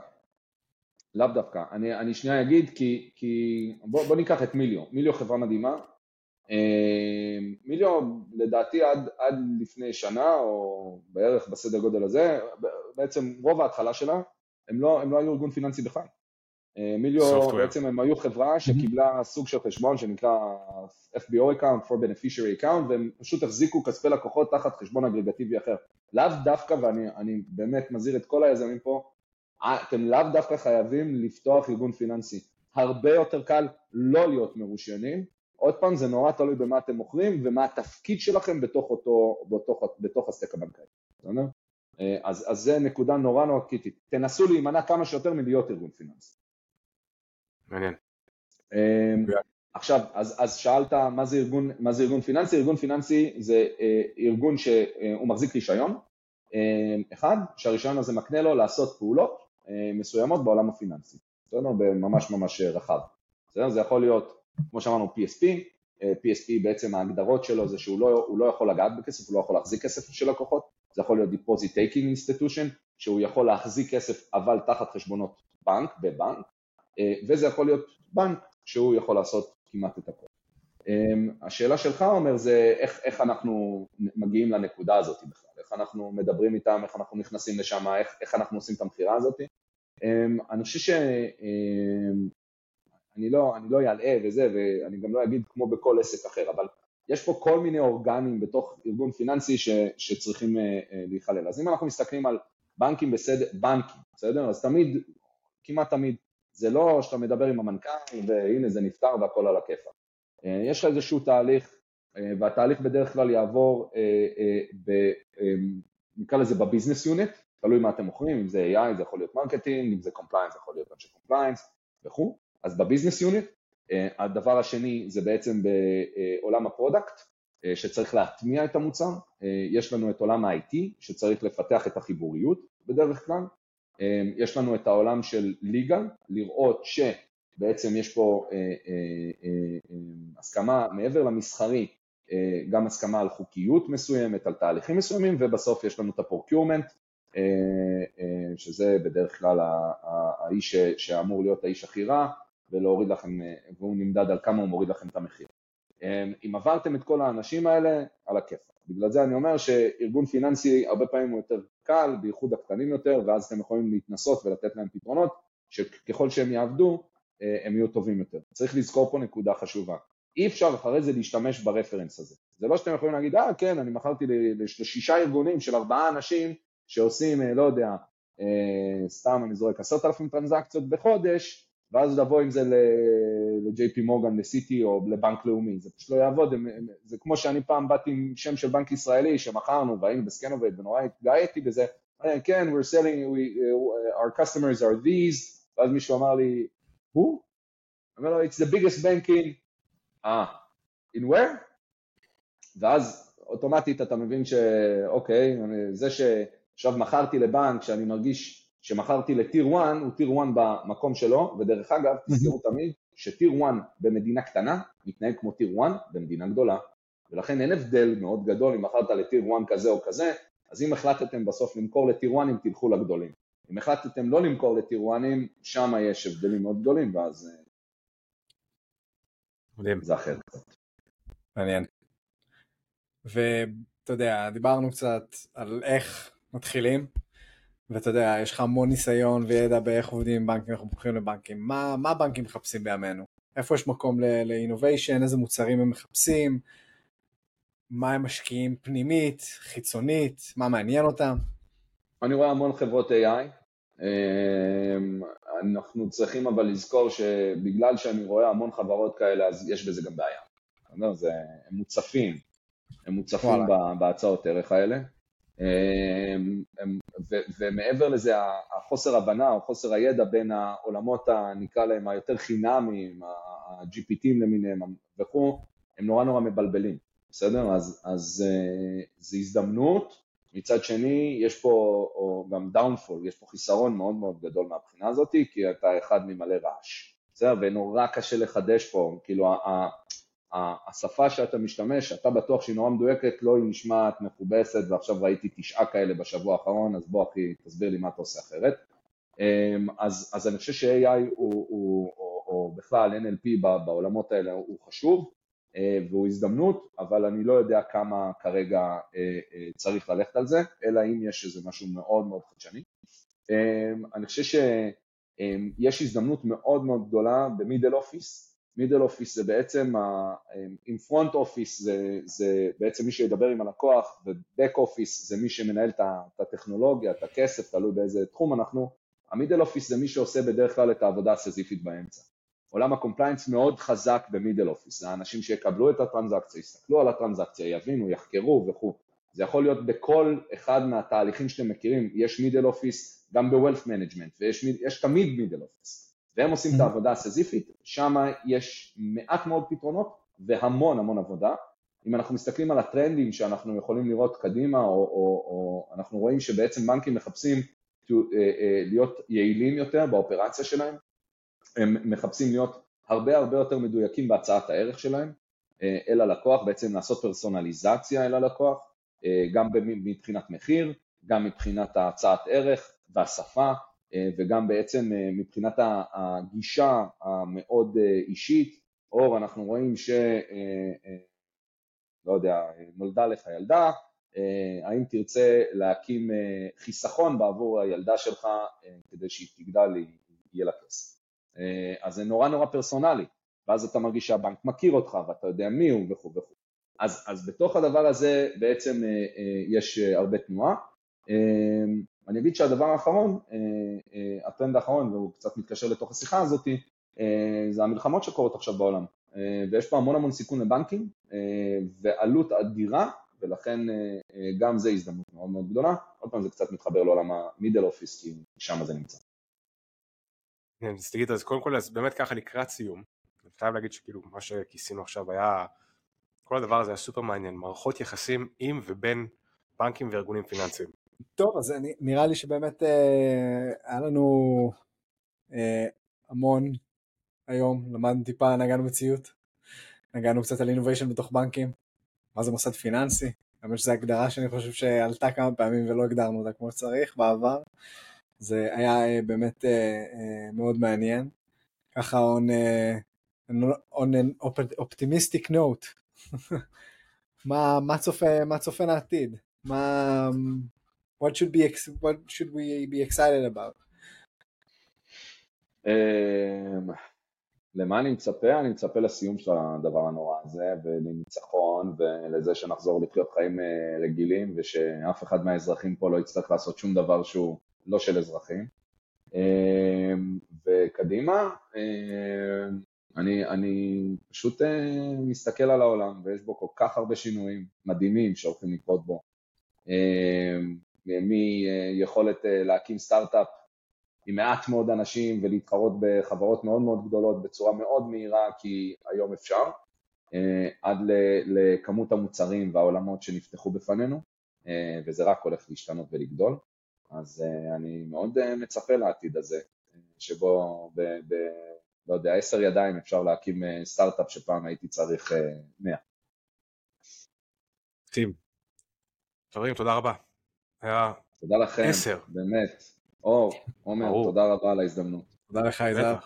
לאו דווקא. אני, אני שנייה אגיד, כי, כי בוא, בוא ניקח את מיליו. מיליו חברה מדהימה. מיליו לדעתי עד, עד לפני שנה, או בערך בסדר גודל הזה, בעצם רוב ההתחלה שלה, הם לא, הם לא היו ארגון פיננסי בכלל. אה, מיליו בעצם הם היו חברה שקיבלה סוג של חשבון שנקרא FBO account, for beneficiary account, והם פשוט החזיקו כספי לקוחות תחת חשבון אגרגטיבי אחר. לאו דווקא, ואני באמת מזהיר את כל היזמים פה, אה, אתם לאו דווקא חייבים לפתוח ארגון פיננסי. הרבה יותר קל לא להיות מרושיינים. עוד פעם, זה נורא תלוי במה אתם מוכרים ומה התפקיד שלכם בתוך אותו, בתוך, בתוך הסטק הבנקאי. אה, אז, אז זה נקודה נורא נורא קריטית. תנסו להימנע כמה שיותר מלהיות ארגון פיננסי. מעניין. אמ, עכשיו, אז, אז שאלת מה זה, ארגון, מה זה ארגון פיננסי? ארגון פיננסי זה אה, ארגון שהוא מחזיק רישיון, אה, אחד, שהרישיון הזה מקנה לו לעשות פעולות אה, מסוימות בעולם הפיננסי, בסדר? בממש ממש רחב. בסדר? זה יכול להיות, כמו שאמרנו, PSP, אה, PSP בעצם ההגדרות שלו זה שהוא לא, לא יכול לגעת בכסף, הוא לא יכול להחזיק כסף של לקוחות, זה יכול להיות Deposit Taking Institution, שהוא יכול להחזיק כסף אבל תחת חשבונות בנק, בבנק, אה, וזה יכול להיות בנק שהוא יכול לעשות כמעט את הכל. אמ, השאלה שלך אומר זה איך, איך אנחנו מגיעים לנקודה הזאת בכלל, איך אנחנו מדברים איתם, איך אנחנו נכנסים לשם, איך, איך אנחנו עושים את המכירה הזאת. אמ, אני חושב ש... אני לא, אני לא אעלאה וזה, ואני גם לא אגיד כמו בכל עסק אחר, אבל יש פה כל מיני אורגנים בתוך ארגון פיננסי ש, שצריכים אה, אה, להיכלל. אז אם אנחנו מסתכלים על בנקים בסדר, בנקים, בסדר? אז תמיד, כמעט תמיד, זה לא שאתה מדבר עם המנכ"ל והנה זה נפתר והכל על הכיפה. אה, יש לך איזשהו תהליך, אה, והתהליך בדרך כלל יעבור, אה, נקרא לזה ב business unit, תלוי מה אתם מוכרים, אם זה AI זה יכול להיות marketing, אם זה compliance זה יכול להיות אנשי compliance וכו', אז ב business unit, הדבר השני זה בעצם בעולם ה product, שצריך להטמיע את המוצר, יש לנו את עולם ה-IT שצריך לפתח את החיבוריות בדרך כלל, יש לנו את העולם של ליגה, לראות שבעצם יש פה אה, אה, אה, הסכמה מעבר למסחרי, גם הסכמה על חוקיות מסוימת, על תהליכים מסוימים, ובסוף יש לנו את הפורקיומנט, שזה בדרך כלל האיש שאמור להיות האיש הכי רע, ולהוריד לכם, והוא נמדד על כמה הוא מוריד לכם את המחיר. אמ, אם עברתם את כל האנשים האלה, על הכיפה. בגלל זה אני אומר שארגון פיננסי הרבה פעמים הוא יותר קל, בייחוד הקטנים יותר, ואז אתם יכולים להתנסות ולתת להם פתרונות, שככל שהם יעבדו, אה, הם יהיו טובים יותר. צריך לזכור פה נקודה חשובה. אי אפשר אחרי זה להשתמש ב reference הזה. זה לא שאתם יכולים להגיד, אה כן, אני מכרתי לשישה ארגונים של ארבעה אנשים שעושים, אה, לא יודע, אה, סתם אני זורק עשרת אלפים טרנזקציות בחודש, ואז לבוא עם זה ל-JP מורגן, לסיטי או לבנק לאומי, זה פשוט לא יעבוד, זה כמו שאני פעם באתי עם שם של בנק ישראלי שמכרנו והיינו ב Scanovate ונורא התגאיתי בזה, כן, we're selling, we, uh, our customers are these, ואז מישהו אמר לי, who? אמר לו, it's the biggest bank in, אה, in where? ואז אוטומטית אתה מבין שאוקיי, זה שעכשיו מכרתי לבנק שאני מרגיש שמכרתי לטיר 1 הוא טיר 1 במקום שלו, ודרך אגב, תזכרו תמיד שטיר 1 במדינה קטנה מתנהג כמו טיר 1 במדינה גדולה, ולכן אין הבדל מאוד גדול אם מכרת לטיר 1 כזה או כזה, אז אם החלטתם בסוף למכור לטיר 1 תלכו לגדולים. אם החלטתם לא למכור לטיר 1 שם יש הבדלים מאוד גדולים, ואז אה, מדהים. זה אחר קצת. מעניין. ואתה יודע, דיברנו קצת על איך מתחילים, ואתה יודע, יש לך המון ניסיון וידע באיך עובדים עם בנקים, איך מוכרים לבנקים. מה, מה הבנקים מחפשים בימינו? איפה יש מקום לאינוביישן, איזה מוצרים הם מחפשים, מה הם משקיעים פנימית, חיצונית, מה מעניין אותם? אני רואה המון חברות AI. אמ, אנחנו צריכים אבל לזכור שבגלל שאני רואה המון חברות כאלה, אז יש בזה גם בעיה. זה, הם מוצפים, הם מוצפים בהצעות ערך האלה. אמ, ומעבר לזה החוסר הבנה או חוסר הידע בין העולמות, נקרא להם היותר חינמיים, ה-GPTים למיניהם וכו', הם נורא נורא מבלבלים, בסדר? אז, אז אה, זו הזדמנות, מצד שני יש פה או גם דאונפול, יש פה חיסרון מאוד מאוד גדול מהבחינה הזאת, כי אתה אחד ממלא רעש, בסדר? ונורא קשה לחדש פה, כאילו השפה שאתה משתמש, אתה בטוח שהיא נורא מדויקת, לא היא נשמעת מכובסת ועכשיו ראיתי תשעה כאלה בשבוע האחרון, אז בוא אחי תסביר לי מה אתה עושה אחרת. אמ, אז, אז אני חושב ש-AI הוא, הוא, או, או בכלל NLP בעולמות האלה הוא חשוב אה, והוא הזדמנות, אבל אני לא יודע כמה כרגע אה, אה, צריך ללכת על זה, אלא אם יש איזה משהו מאוד מאוד חדשני. אמ, אני חושב שיש הזדמנות מאוד מאוד גדולה ב middle office, middle office זה בעצם, עם front office זה, בעצם מי שידבר עם הלקוח ו back office זה מי שמנהל את הטכנולוגיה, את הכסף, תלוי באיזה תחום אנחנו, ה middle office זה מי שעושה בדרך כלל את העבודה הסיזיפית באמצע. עולם ה compliance מאוד חזק ב middle office, זה האנשים שיקבלו את הטרנזקציה, יסתכלו על הטרנזקציה, יבינו, יחקרו וכו'. זה יכול להיות בכל אחד מהתהליכים שאתם מכירים, יש middle office גם ב-Wealth Management ויש תמיד middle office. והם עושים את העבודה הסיזיפית, שם יש מעט מאוד פתרונות והמון המון עבודה. אם אנחנו מסתכלים על הטרנדים שאנחנו יכולים לראות קדימה, או, או, או אנחנו רואים שבעצם בנקים מחפשים אה, אה, להיות יעילים יותר באופרציה שלהם, הם מחפשים להיות הרבה הרבה יותר מדויקים בהצעת הערך שלהם אה, אל הלקוח, בעצם לעשות פרסונליזציה אל הלקוח, גם מבחינת מחיר, גם מבחינת הצעת ערך והשפה, וגם בעצם אה, מבחינת הגישה המאוד אה, אישית, אור אנחנו רואים ש... לא יודע, נולדה לך ילדה, האם תרצה להקים חיסכון בעבור הילדה שלך כדי שהיא תגדל, יהיה לה כסף. אז זה נורא נורא פרסונלי, ואז אתה מרגיש שהבנק מכיר אותך ואתה יודע מי הוא וכו' וכו'. אז, אז בתוך הדבר הזה בעצם יש הרבה תנועה. אני אגיד שהדבר האחרון, אה, אה, הטרנד האחרון, והוא קצת מתקשר לתוך השיחה הזאת, אה, זה המלחמות שקורות עכשיו בעולם. ויש פה המון המון סיכון לבנקים, ועלות אדירה, ולכן גם זה הזדמנות מאוד מאוד גדולה. עוד פעם זה קצת מתחבר לעולם המידל אופיס, כי שם זה נמצא. כן, אז תגיד, אז קודם כל, אז באמת ככה לקראת סיום, אני חייב להגיד שכאילו מה שכיסינו עכשיו היה, כל הדבר הזה היה סופר מעניין, מערכות יחסים עם ובין בנקים וארגונים פיננסיים. טוב, אז אני, נראה לי שבאמת אה, היה לנו אה, המון היום, למדנו טיפה, נגענו בציות, נגענו קצת על אינוביישן בתוך בנקים, מה זה מוסד פיננסי, האמת שזו הגדרה שאני חושב שעלתה כמה פעמים ולא הגדרנו אותה כמו שצריך בעבר, זה היה אה, באמת אה, אה, מאוד מעניין, ככה on, אה, on an optimistic note, מה, מה, צופה, מה צופה לעתיד? מה, what should be what should we be excited about? Um, למה אני מצפה? אני מצפה לסיום של הדבר הנורא הזה ולניצחון ולזה שנחזור לחיות חיים אה, רגילים ושאף אחד מהאזרחים פה לא יצטרך לעשות שום דבר שהוא לא של אזרחים. אמ, וקדימה, אמ, אני, אני פשוט אה, מסתכל על העולם ויש בו כל כך הרבה שינויים מדהימים שהולכים לקרות בו. מיכולת אה, להקים סטארט-אפ עם מעט מאוד אנשים ולהתחרות בחברות מאוד מאוד גדולות בצורה מאוד מהירה, כי היום אפשר, אה, עד לכמות המוצרים והעולמות שנפתחו בפנינו, אה, וזה רק הולך להשתנות ולגדול. אז אני מאוד מצפה לעתיד הזה, שבו ב... ב לא יודע, עשר ידיים אפשר להקים סטארט-אפ שפעם הייתי צריך מאה. טים. חברים, תודה רבה. היה תודה לכם, עשר. באמת. אור, עומר, תודה רבה על ההזדמנות. תודה לך, יזהר.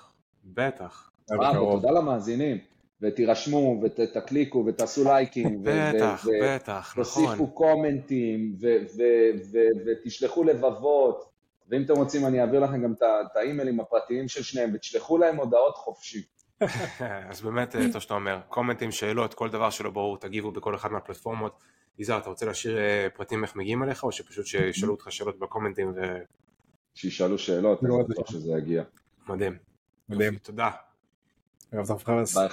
בטח. אה, תודה למאזינים. ותירשמו, ותקליקו, ותעשו לייקים. בטח, בטח, נכון. תוסיפו קומנטים, ותשלחו לבבות. ואם אתם רוצים, אני אעביר לכם גם את האימיילים הפרטיים של שניהם, ותשלחו להם הודעות חופשי. אז באמת, טוב שאתה אומר, קומנטים, שאלות, כל דבר שלא ברור, תגיבו בכל אחת מהפלטפורמות. יזהר, אתה רוצה להשאיר אה, פרטים איך מגיעים אליך, או שפשוט שישאלו אותך שאלות בקומנטים ו... שישאלו שאלות, אני בטוח שזה יגיע. מדהים. מדהים. תודה. ערב טוב חברים. ביי חברים.